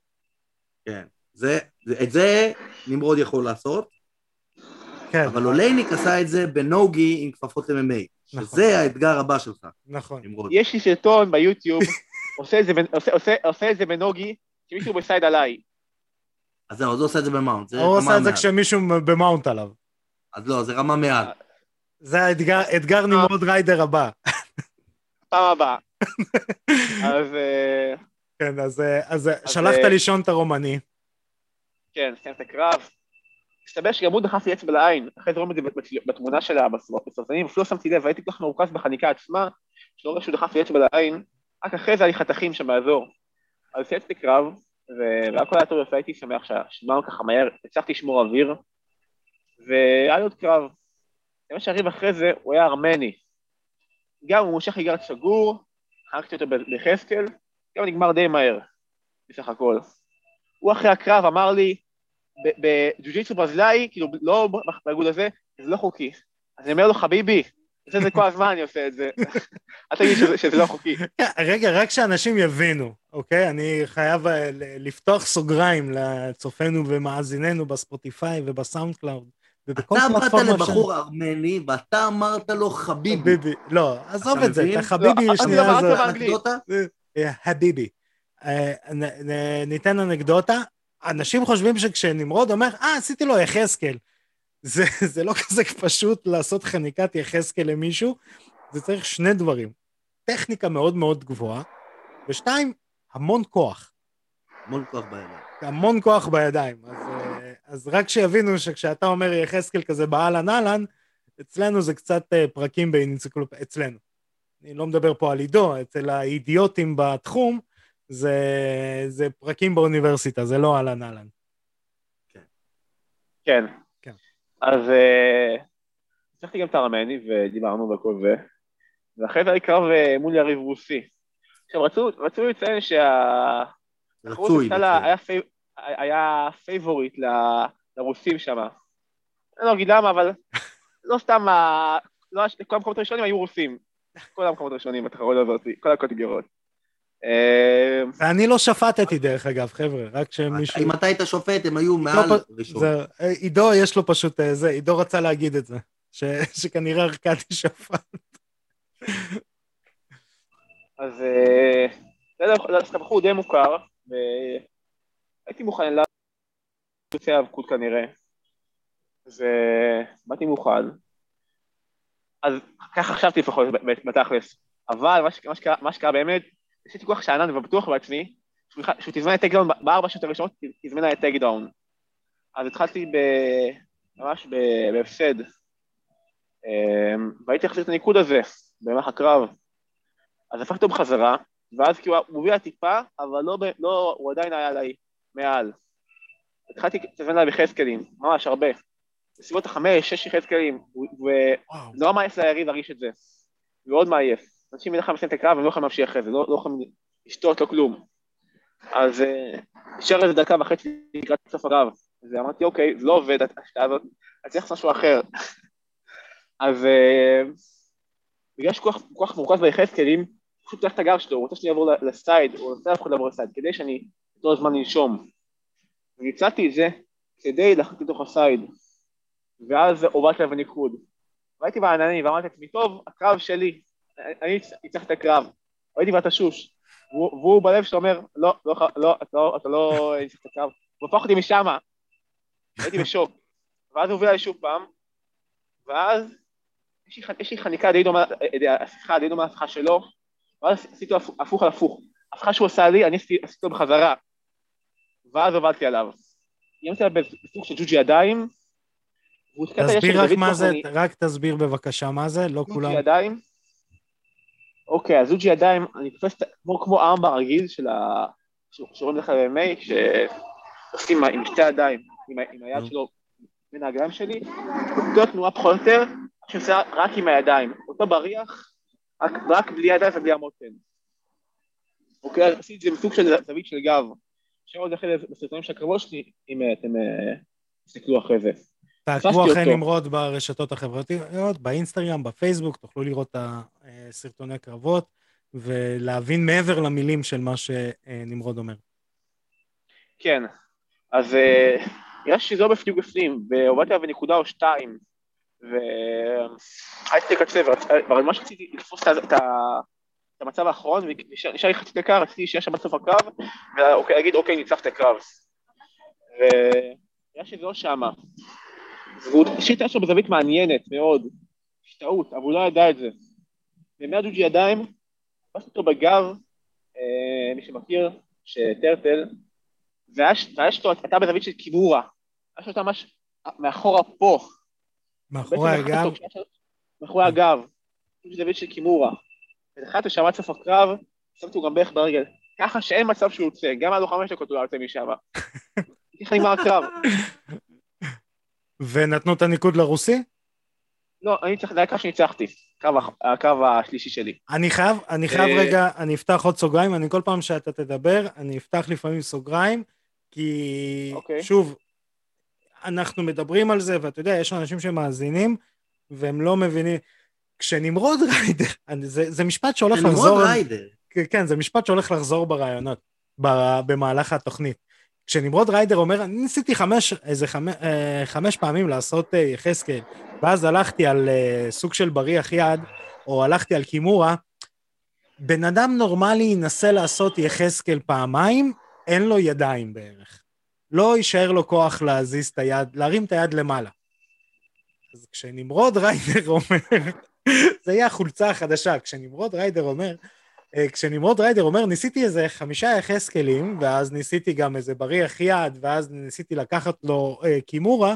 כן. זה, זה- את זה נמרוד יכול לעשות, כן, אבל אולייניק עשה את זה ב no-gi עם כפפות MMA, נכון. שזה האתגר הבא שלך, נכון. נמרוד. יש לי סרטון ביוטיוב, עושה את זה בנ- עושה- עושה- עושה את זה ב no-gi, שמישהו ב side עליי. אז זהו, אז הוא עושה את זה ב mount, זה הוא עשה את זה. כשמישהו ב mount עליו. אז לא, זה רמה מעל. זה האתגר, אתגר נמרוד ריידר הבא. פעם הבאה. אז אה, כן, אז, אה, אז אה, אז, שלחת אה, לישון את הרומני. כן, סיים את הקרב. מסתבר שגם הוא דחף לי אצבע לעין, אחרי זה רואים את זה בתמונה שלה בסרטנים, אפילו לא שמתי לב, הייתי כל כך מרוכז בחניקה עצמה, שלא רואה שהוא דחף לי אצבע לעין, רק אחרי זה היה לי חתכים שם באזור. אז סייצתי קרב, והכל היה טוב יפה, הייתי שמח שהשמענו ככה מהר, הצלחתי לשמור אוויר, והיה לי עוד קרב. מה שהריב אחרי זה, הוא היה ארמני. גם הוא מושך לי סגור, חנקתי אותו ביחזקאל, גם נגמר די מהר, בסך הכל. הוא אחרי הקרב אמר לי, בג'ו-ג'יצו ברזילאי, כאילו לא באיגוד הזה, זה לא חוקי. אז אני אומר לו, חביבי, עושה את זה כל הזמן, אני עושה את זה. אל תגיד שזה, שזה לא חוקי. רגע, רק שאנשים יבינו, אוקיי? אני חייב אה, לפתוח סוגריים לצופינו ומאזיננו בספוטיפיי ובסאונד קלאוד. אתה באת לבחור ארמני ואתה אמרת לו חביבי. חביבי, לא, עזוב את זה, את החביבי לא, שנייה זה... אנקדוטה? חביבי. אה, ניתן אנקדוטה. אנשים חושבים שכשנמרוד אומר, אה, עשיתי לו יחזקאל. זה, זה לא כזה פשוט לעשות חניקת יחזקאל למישהו, זה צריך שני דברים. טכניקה מאוד מאוד גבוהה, ושתיים, המון כוח. המון כוח בידיים. המון כוח בידיים. אז, אה, אז רק שיבינו שכשאתה אומר יחזקאל כזה באהלן אהלן, אצלנו זה קצת אה, פרקים באנציקלופ... אצלנו. אני לא מדבר פה על עידו, אצל האידיוטים בתחום, זה, זה פרקים באוניברסיטה, זה לא אהלן אהלן. כן. כן. אז אה, הצלחתי גם את הארמני ודיברנו וכל זה, ואחרי זה היה קרב אה, מול יריב רוסי. עכשיו רצו, רצו לציין שה... רצוי, היה, פי... היה פייבוריט ל... לרוסים שם. אני לא אגיד למה, אבל לא סתם, ה... לא... כל המקומות הראשונים היו רוסים. כל המקומות הראשונים בתחרות הזאת, כל הקטגוריות. אה, אני לא שפטתי דרך אגב, חבר'ה, רק שמישהו... אם אתה היית שופט, הם היו מעל ראשון. אה, עידו, יש לו פשוט אה, זה, עידו רצה להגיד את זה, שכנראה ארכדי שפט. אז זה בחור די מוכר, והייתי מוכן לה... יוצא האבקות כנראה, ובאתי מוכן. אז ככה חשבתי לפחות בתכלס, אבל מה שקרה באמת, עשיתי כוח שאנן ובטוח בעצמי, שהוא תזמן את טקדאון בארבע שעות הראשונות, תזמן את טקדאון. אז התחלתי ב... ממש בהפסד, אמ, והייתי להחזיר את הניקוד הזה במהלך הקרב. אז הפכתי אותו בחזרה, ואז כאילו הוא הוביל טיפה, אבל לא, לא, הוא עדיין היה עליי מעל. התחלתי לתזמן עליי בחזקלים, ממש הרבה. בסביבות החמש, שש חזקלים, ונורא מעייף ליריב להרגיש את זה. מאוד מעייף. אנשים בדרך כלל מסיים את הקרב, הם לא יכולים להמשיך אחרי זה, לא, לא יכולים לשתות, לא כלום. אז נשאר אה, איזה דקה וחצי לקראת סוף הקרב. אז אמרתי, אוקיי, זה לא עובד, השתעה הזאת, אני צריך לעשות משהו אחר. אז אה, בגלל שכוח מורכז ביחזקאלים, פשוט פותח את הגב שלו, הוא רוצה שאני אעבור לסייד, הוא רוצה אחד לעבור לסייד, כדי שאני אתן זמן לנשום. וניצלתי את זה כדי להחליט לתוך הסייד. ואז הובלתי עליו בניקוד. והייתי בעננים ואמרתי לעצמי, טוב, הקרב שלי, אני אצטרך את הקרב, הייתי בתשוש, והוא בלב שלו אומר, לא, לא, לא, אתה לא, לא צריך את הקרב, הוא הפך אותי משם, הייתי בשוק, ואז הוא הוביל עלי שוב פעם, ואז יש לי חניקה די דומה, השיחה די דומה להשיחה שלו, ואז עשיתי הפוך על הפוך, ההפיכה שהוא עשה לי, אני עשיתי אותו בחזרה, ואז הובלתי עליו. איימתי עליו בסוג של ג'וג'י ידיים, תסביר רק מה זה, רק תסביר בבקשה מה זה, לא כולם... ג'וג'י ידיים, אוקיי, אז אוג'י ידיים, אני תופס כמו, כמו ארם ברגיל של ה... שקוראים לך ב-MMA, שעושים עם שתי ידיים, עם, עם היד שלו בין הרגליים שלי, אותו תנועה פחות או יותר, שעושה רק עם הידיים, אותו בריח, רק, רק בלי ידיים ובלי המותן. אוקיי, אז עשיתי את זה בסוג של זווית של גב. אפשר עוד אחרי בסרטונים של הקרבות שלי, אם אתם אה, תסתכלו אחרי זה. תעקבו אחרי נמרוד ברשתות החברתיות, באינסטגרם, בפייסבוק, תוכלו לראות את הסרטוני קרבות ולהבין מעבר למילים של מה שנמרוד אומר. כן, אז אה, נראה שזה לא בדיוק בפנים, והובלתי עליו בנקודה או שתיים, והייתי לקצב, אבל מה שרציתי לתפוס את המצב האחרון, ונשאר לי חצי דקה, רציתי שיהיה שם בסוף הקרב, ולהגיד אוקיי, ניצחת הקרב. ונראה שזה לא שמה. והוא השאיר את בזווית מעניינת מאוד, השתאות, אבל הוא לא ידע את זה. ומיד ג'וג'י ידיים, תפס אותו בגב, אה, מי שמכיר, שטרטל, והאש שלו הייתה בזווית של קיבורה. האש שלו ממש מאחורה פה. מאחורי הגב, מאחורי הגב. זווית של קימורה. התחלתי שם עד סוף הקרב, שמתי אותו גם בערך ברגל. ככה שאין מצב שהוא יוצא, גם עד לו חמש דקות הוא לא יוצא משם. ככה נגמר הקרב. ונתנו את הניקוד לרוסי? לא, אני צריך, זה הקרב שניצחתי. הקרב הח- הקרב השלישי שלי. אני חייב, אני חייב אה, רגע, אני אפתח עוד סוגריים, אני כל פעם שאתה תדבר, אני אפתח לפעמים סוגריים, כי אוקיי. שוב, אנחנו מדברים על זה, ואתה יודע, יש אנשים שמאזינים, והם לא מבינים. כשנמרוד ריידר, אני- זה, זה משפט שהולך נמרוד לחזור, ריידר. כן, זה משפט שהולך לחזור ברעיונות, במהלך התוכנית. כשנמרוד ריידר אומר, אני ניסיתי חמש, איזה חמש, אה, חמש פעמים לעשות אה, יחזקאל, ואז הלכתי על אה, סוג של בריח יד, או הלכתי על קימורה, בן אדם נורמלי ינסה לעשות יחזקאל פעמיים, אין לו ידיים בערך. לא יישאר לו כוח להזיז את היד, להרים את היד למעלה. אז כשנמרוד ריידר אומר, זה יהיה החולצה החדשה, כשנמרוד ריידר אומר, כשנמרוד ריידר אומר, ניסיתי איזה חמישה יחזקאלים, ואז ניסיתי גם איזה בריח יד, ואז ניסיתי לקחת לו אה, קימורה,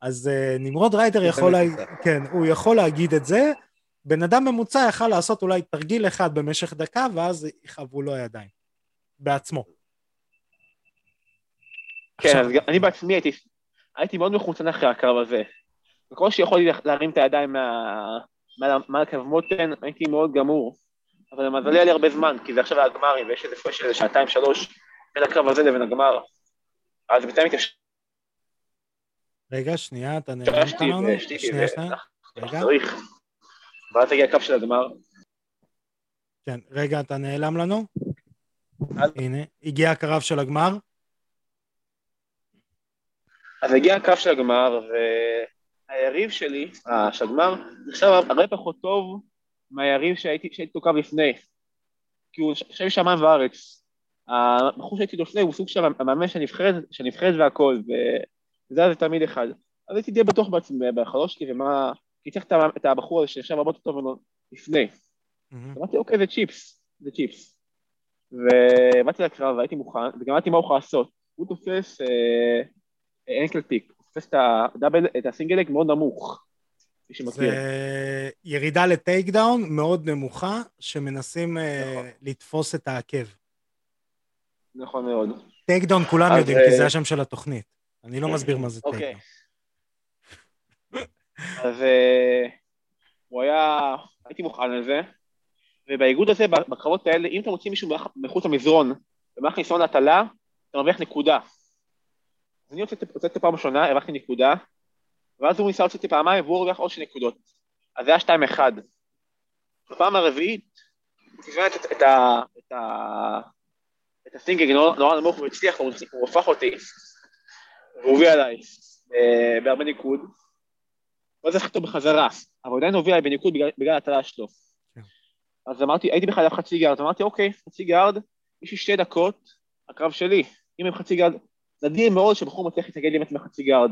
אז אה, נמרוד ריידר יכול, לה... כן, הוא יכול להגיד את זה. בן אדם ממוצע יכל לעשות אולי תרגיל אחד במשך דקה, ואז יכאבו לו הידיים. בעצמו. כן, עכשיו- אז גם- אני בעצמי הייתי, הייתי מאוד מחוצן אחרי הקרב הזה. בכל שיכולתי להרים את הידיים מה- מעל מעל קו מותן, הייתי מאוד גמור. אבל למזלי היה לי הרבה זמן, כי זה עכשיו הגמרים, ויש איזה הפרש של איזה שעתיים, שלוש, בין הקרב הזה לבין הגמר. אז בינתיים התיישבתי רגע, שנייה, אתה נעלמת לנו? והשתיתי, שנייה, שנייה. רגע. ואז הגיע הקו של הגמר. כן, רגע, אתה נעלם לנו? הנה, הגיע הקרב של הגמר. אז הגיע הקו של הגמר, והיריב שלי, אה, של הגמר, נחשב הרבה פחות טוב מהיריב שהייתי שהייתי איתו קו לפני. כי הוא שם שמיים וארץ. הבחור שהייתי לפני הוא סוג של המאמן של הנבחרת, והכל, וזה היה תמיד אחד. אז הייתי די בטוח בעצמי בהחלוש שלי, ומה... כי צריך את הבחור הזה שנחשב הרבה יותר טוב ממנו לפני. אמרתי, אוקיי, זה צ'יפס, זה צ'יפס. ובאתי לקרב והייתי מוכן, וגם ידעתי מה הוא יכול לעשות. הוא תופס אה, אנקל פיק, הוא תופס את הסינגלק מאוד נמוך, מי שמכיר. זה ירידה לטייק דאון מאוד נמוכה, שמנסים אה, נכון. לתפוס את העקב. נכון מאוד. takedown כולם אז, יודעים, כי אה, זה השם של התוכנית. אני לא מסביר מה זה טייק אוקיי. דאון. אז אה, הוא היה, הייתי מוכן לזה, ובאיגוד הזה, בקרבות האלה, אם אתה מוציא מישהו מחוץ למזרון, במערכת ניסיון להטלה, אתה מרוויח נקודה. אז אני הוצאתי הוצאתי פעם ראשונה, הרווחתי נקודה, ואז הוא ניסה להוציא אותי פעמיים, והוא הרוויח עוד שתי נקודות. אז זה היה שתיים אחד. בפעם הרביעית, הוא כיוון את, את, ה- את, ה- את הסינגל נורא, נורא נמוך, הוא הצליח, הוא, הוא הפך אותי, והוא הוביל עליי אה, בהרבה ניקוד. ואז הפך אותו בחזרה, אבל עדיין הוביל עליי בניקוד בגלל, בגלל ההטלה שלו. כן. אז אמרתי, הייתי בכלל חצי guard, אמרתי, אוקיי, חצי guard, יש לי שתי דקות, הקרב שלי, אם הם חצי guard, נדיר מאוד שבחור מצליח להתנגד לי באמת מחצי guard.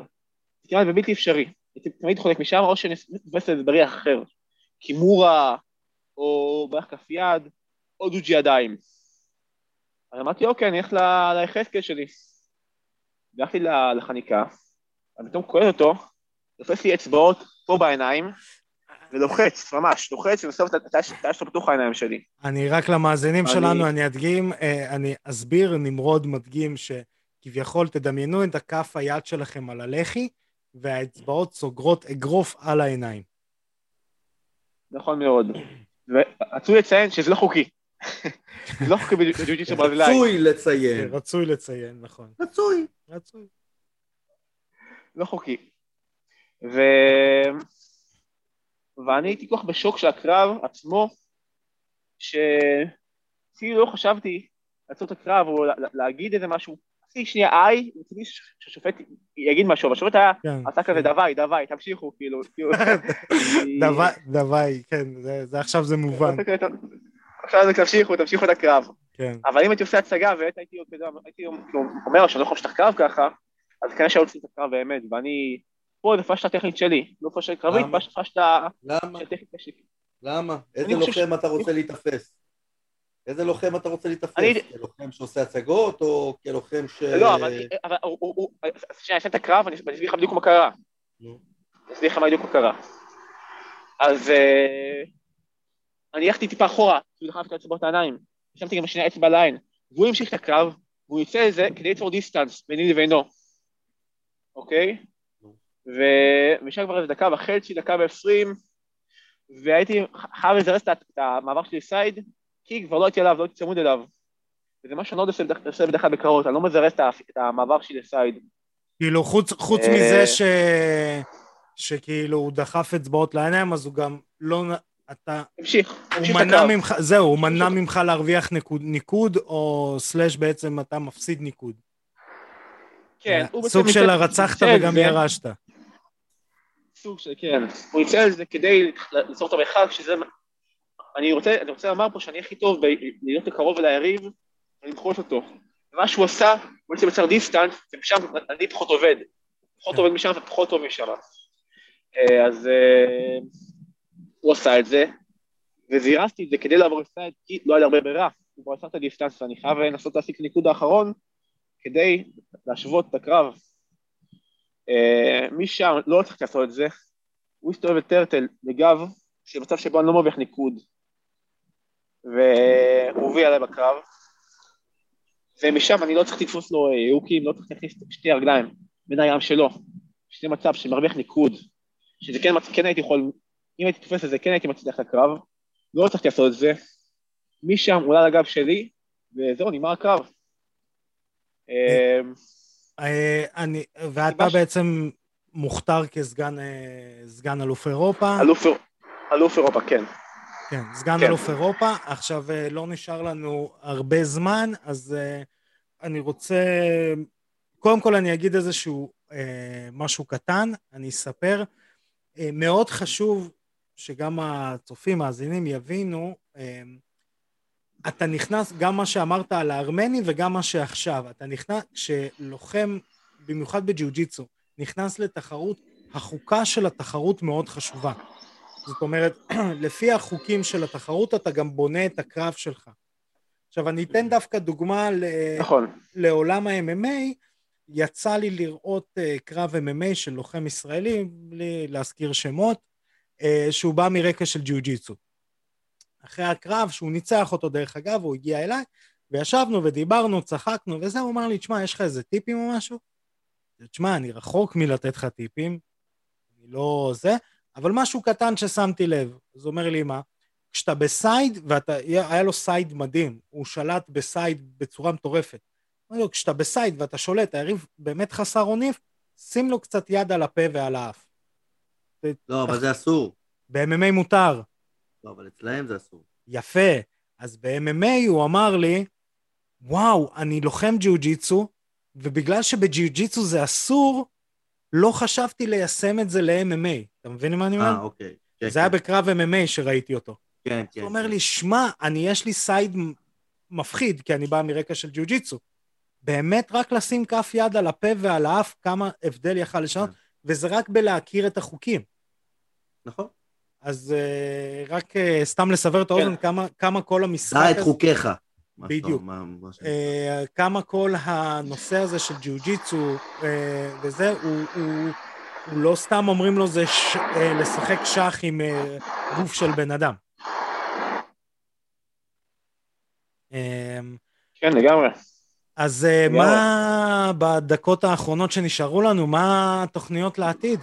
זה כמעט בלתי אפשרי. הייתי תמיד חולף משם, או שנתפס איזה בריח אחר. קימורה, או בריח כף יד, או דוג'י ידיים. אז אמרתי, אוקיי, אני אלך ל- ליחזקאל שלי. הלכתי לחניקה, אני פתאום קולט אותו, תופס לי אצבעות פה בעיניים, ולוחץ, ממש, לוחץ, ובסוף אתה שלו בתוך העיניים שלי. אני רק למאזינים שלנו, אני אדגים, אה, אני אסביר, נמרוד מדגים שכביכול תדמיינו את הכף היד שלכם על הלחי, והאצבעות סוגרות אגרוף על העיניים. נכון מאוד. ורצוי לציין שזה לא חוקי. זה לא חוקי בג'ו-ג'יטסו ברזילאי. רצוי לציין. רצוי לציין, נכון. רצוי. רצוי. לא חוקי. ו... ואני הייתי כל כך בשוק של הקרב עצמו, שאפילו לא חשבתי לעצור את הקרב או לה- להגיד איזה משהו. עשיתי שנייה איי, רציתי שהשופט יגיד משהו, אבל השופט היה, כן. עשה כזה דווי, דווי, תמשיכו, כאילו. כאילו. דווי, דווי, כן, זה- זה עכשיו זה מובן, עכשיו זה תמשיכו, תמשיכו את הקרב. כן. אבל אם הייתי עושה הצגה ובאמת הייתי עוד כזה, הייתי כאילו אומר שאני לא יכול לשטח קרב ככה, אז כנראה שהיו עושים את הקרב באמת, ואני, פה זה פשטה טכנית שלי, לא פשטה קרבית? פשטה? טכנית שלי. למה? איזה לוחם אתה רוצה להיתפס? איזה לוחם אתה רוצה להיתפס? אני- כלוחם שעושה הצגות, או כלוחם ש... לא, אבל אבל הוא- הוא... הוא- שנייה, אני אסיים את הקרב, אני אסביר לך בדיוק מה קרה. נו. אני אסביר לך בדיוק מה קרה. אז אה, אני הלכתי טיפה אחורה, כי הוא דחף את האצבעות העיניים. שמתי גם שנייה אצבע לעין. והוא המשיך את הקרב, והוא יצא לזה כדי ליצור דיסטנס ביני לבינו. אוקיי? ו- ושם כבר איזה דקה וחצי, דקה ועשרים, והייתי חייב לזרז את המעבר שלי סייד, כי כבר לא הייתי עליו, לא הייתי צמוד אליו. וזה מה שאני לא עושה בדרך כלל בקרבות, אני לא מזרז את המעבר שלי לסייד. כאילו, חוץ, חוץ אה, מזה ש... שכאילו הוא דחף אצבעות לעיניים, אז הוא גם לא... אתה... המשיך, המשיך את. ממך, זהו, הוא מנע. ממך להרוויח ניקוד, ניקוד, או סלאש בעצם אתה מפסיד ניקוד. כן, הוא בעצם סוג של הרצחת וגם זה. ירשת. סוג של, כן. הוא ניצל את זה כדי ליצור את המרחק, שזה... אני רוצה, אני רוצה לומר פה שאני הכי טוב בלהיות קרוב ליריב ולמחוץ אותו. מה שהוא עשה, הוא בעצם יצר distance, ומשם אני פחות עובד. פחות. עובד משם ופחות טוב משם. אה, אז אה, הוא עשה את זה, וזירזתי את זה כדי לעבור side, כי לא היה לי הרבה ברירה. הוא כבר יצר את ה distance, ואני חייב לנסות להשיג את הניקוד האחרון כדי להשוות את הקרב. אה, משם לא צריך לעשות את זה, הוא הסתובב את טרטל לגב, במצב שבו אני לא מרוויח ניקוד, והוא הוביל עליי בקרב, ומשם אני לא צריך לתפוס לו אה, יוקים, לא צריך להכניס שתי רגליים בין הים שלו, שזה מצב שמרוויח ניקוד, שזה כן, כן הייתי יכול, אם הייתי תופס את זה, כן הייתי מצליח את הקרב, לא הצלחתי לעשות את זה, משם הוא עלה לגב שלי, וזהו, נגמר הקרב. אה, אה, אני, ואתה בעצם מוכתר כסגן אה, אלוף אירופה. אלוף איר- אלוף אירופה, כן. כן, סגן כן. אלוף אירופה. עכשיו, אה, לא נשאר לנו הרבה זמן, אז אה, אני רוצה... קודם כל אני אגיד איזשהו אה, משהו קטן, אני אספר. אה, מאוד חשוב שגם הצופים, המאזינים, יבינו, אה, אתה נכנס, גם מה שאמרת על הארמני וגם מה שעכשיו, אתה נכנס, כשלוחם, במיוחד בג'יוג'יצו, נכנס לתחרות, החוקה של התחרות מאוד חשובה. זאת אומרת, לפי החוקים של התחרות אתה גם בונה את הקרב שלך. עכשיו, אני אתן דווקא דוגמה ל... נכון. לעולם ה-MMA, יצא לי לראות uh, קרב MMA של לוחם ישראלי, בלי להזכיר שמות, uh, שהוא בא מרקע של ג'יוג'יצו. אחרי הקרב, שהוא ניצח אותו דרך אגב, הוא הגיע אליי, וישבנו ודיברנו, צחקנו וזה, הוא אמר לי, תשמע, יש לך איזה טיפים או משהו? תשמע, אני רחוק מלתת לך טיפים, אני לא זה, אבל משהו קטן ששמתי לב. אז הוא אומר לי, מה? כשאתה ב side, והיה לו side מדהים, הוא שלט ב side בצורה מטורפת. לו, כשאתה ב side ואתה שולט, היריב באמת חסר אונים, שים לו קצת יד על הפה ועל האף. לא, אבל זה אסור. ב-MMA מותר. לא, אבל אצלהם זה אסור. יפה. אז ב-MMA הוא אמר לי, וואו, אני לוחם ג'יוג'יצו, ובגלל שבג'יוג'יצו זה אסור, לא חשבתי ליישם את זה ל-MMA. אתה מבין מה אני אומר? אה, אוקיי. כן, זה היה כן, בקרב MMA שראיתי אותו. כן, כן. הוא אומר כן. לי, שמע, אני, יש לי סייד מפחיד, כי אני בא מרקע של ג'יוג'יצו. באמת רק לשים כף יד על הפה ועל האף, כמה הבדל יכל לשנות, כן. וזה רק בלהכיר את החוקים. נכון. אז uh, רק uh, סתם לסבר את האוזן, כמה, כמה כל המשחק דע את הזה, חוקיך. בדיוק. מה- מה uh, כמה כל הנושא הזה של ג'יוג'יצו uh, וזה, הוא, הוא, הוא לא סתם אומרים לו זה ש, uh, לשחק שח עם uh, גוף של בן אדם. Um, כן, לגמרי. אז uh, לגמרי. מה בדקות האחרונות שנשארו לנו, מה התוכניות לעתיד?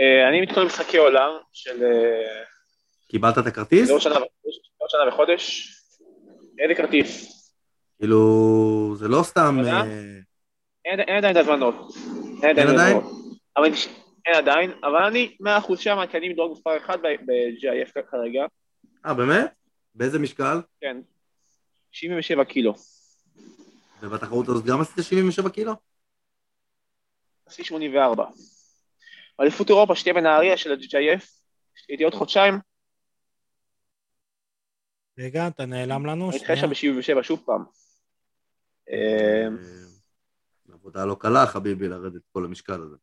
אה, אני מתכונן למשחקי עולם של אה, קיבלת את הכרטיס? לעוד שנה לעוד שנה וחודש. איזה כרטיס. כאילו, זה לא סתם... אה, אין אין עדיין הזמנות. אין אין עדיין? אבל אני- אין עדיין, אבל אני 100% שם, כי אני מדורג מספר 1 ב-GIF כרגע. אה, באמת? באיזה משקל? כן. 77 קילו. ובתחרות הזאת גם עשית 77 קילו? עשיתי 84. אליפות אירופה שתהיה בנהריה של ה-GIF, שתהיה עוד חודשיים, רגע, אתה נעלם לנו? אני אתחיל שנייה. שם ב-77 שוב פעם. עבודה לא קלה, חביבי, לרדת את כל המשקל הזה.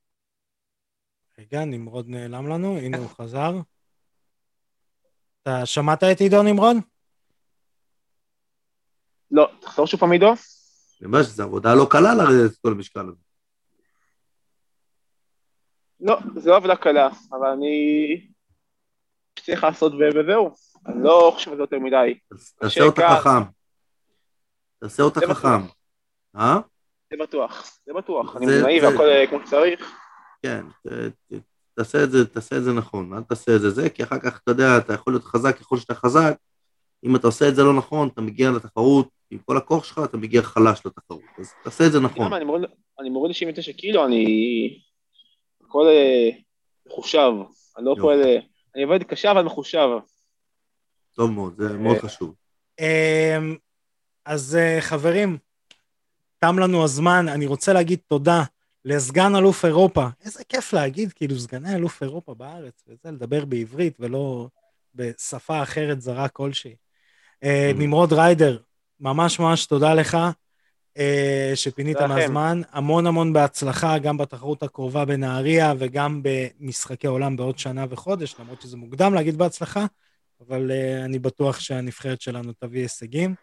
רגע, נמרוד נעלם לנו, הנה הוא חזר. אתה שמעת את עידו נמרוד? לא, תחזור שוב פעם עידו. אני אומר שזו עבודה לא קלה לרדת את כל המשקל הזה. לא, זו לא עבודה קלה, אבל אני צריך לעשות וזהו. אני לא חושב על זה יותר מדי. תעשה אותה. חכם. תעשה אותה. חכם. אה? זה בטוח, זה בטוח. אני זה- והכל אה, כמו שצריך. כן, תעשה את זה, תעשה את זה נכון, אל תעשה את זה זה, כי אחר כך, אתה יודע, אתה יכול להיות חזק ככל שאתה חזק, אם אתה עושה את זה לא נכון, אתה מגיע לתחרות, עם כל הכוח שלך, אתה מגיע חלש לתחרות, אז תעשה את זה נכון. אני מוריד- אני מוריד 79 קילו, אני... הכל אה, מחושב. אני לא. פועל... אה, אני עובד קשה אבל מחושב. טוב מאוד, זה מאוד חשוב. אז חברים, תם לנו הזמן, אני רוצה להגיד תודה לסגן אלוף אירופה. איזה כיף להגיד, כאילו, סגני אלוף אירופה בארץ, וזה, לדבר בעברית ולא בשפה אחרת זרה כלשהי. אה, Mm. נמרוד ריידר, ממש ממש תודה לך אה, שפינית. מהזמן. המון המון בהצלחה, גם בתחרות הקרובה בנהריה וגם במשחקי עולם בעוד שנה וחודש, למרות שזה מוקדם להגיד בהצלחה, אבל uh, אני בטוח שהנבחרת שלנו תביא הישגים.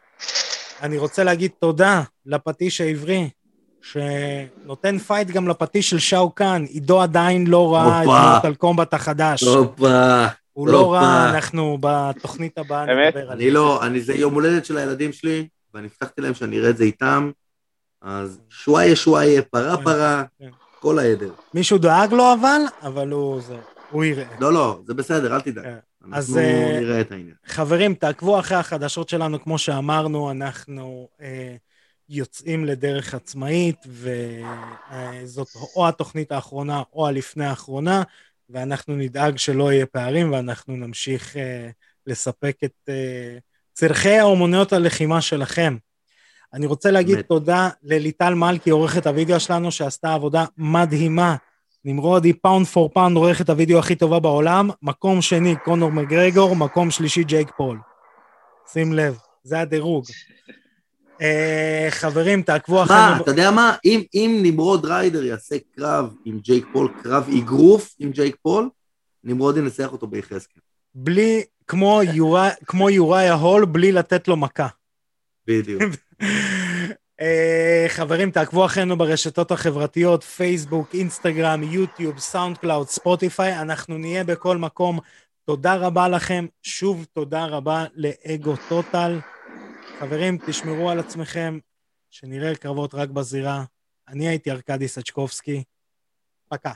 אני רוצה להגיד תודה לפטיש העברי, שנותן fight גם לפטיש של שאו קאן. עידו עדיין לא ראה את. מורטל קומבט החדש. הופה, הוא לא. ראה, אנחנו בתוכנית הבאה? נדבר על אני לא, אני, זה יום הולדת של הילדים שלי, ואני הבטחתי להם שאני אראה את זה איתם, אז שוואיה שוואיה, פרה פרה, כן. כל העדר. מישהו דאג לו אבל, אבל הוא זה, הוא יראה. לא, לא, זה בסדר, אל תדאג. אז, אה, נראה את העניין. חברים, תעקבו אחרי החדשות שלנו, כמו שאמרנו, אנחנו אה, יוצאים לדרך עצמאית, וזאת או התוכנית האחרונה או הלפני האחרונה, ואנחנו נדאג שלא יהיה פערים, ואנחנו נמשיך אה, לספק את אה, צורכי האומנויות הלחימה שלכם. אני רוצה להגיד באמת. תודה לליטל מלכי, עורכת הוידאו שלנו, שעשתה עבודה מדהימה. נמרוד היא pound for pound, עורכת הוידאו הכי טובה בעולם. מקום שני, קונור מגרגור, מקום שלישי, ג'ייק פול. שים לב, זה הדירוג. אה, חברים, תעקבו מה, אחרינו. אתה יודע מה? אם, אם נמרוד ריידר יעשה קרב עם ג'ייק פול, קרב אגרוף עם ג'ייק פול, נמרוד ינצח אותו ביחזקאל. בלי, כמו יורי- כמו יוריה הול, בלי לתת לו מכה. בדיוק. אה, חברים, תעקבו אחרינו ברשתות החברתיות, פייסבוק, אינסטגרם, יוטיוב, סאונד קלאוד, ספוטיפיי, אנחנו נהיה בכל מקום. תודה רבה לכם, שוב תודה רבה לאגו טוטל. חברים, תשמרו על עצמכם, שנראה קרבות רק בזירה. אני הייתי ארכדי סצ'קובסקי. פקה.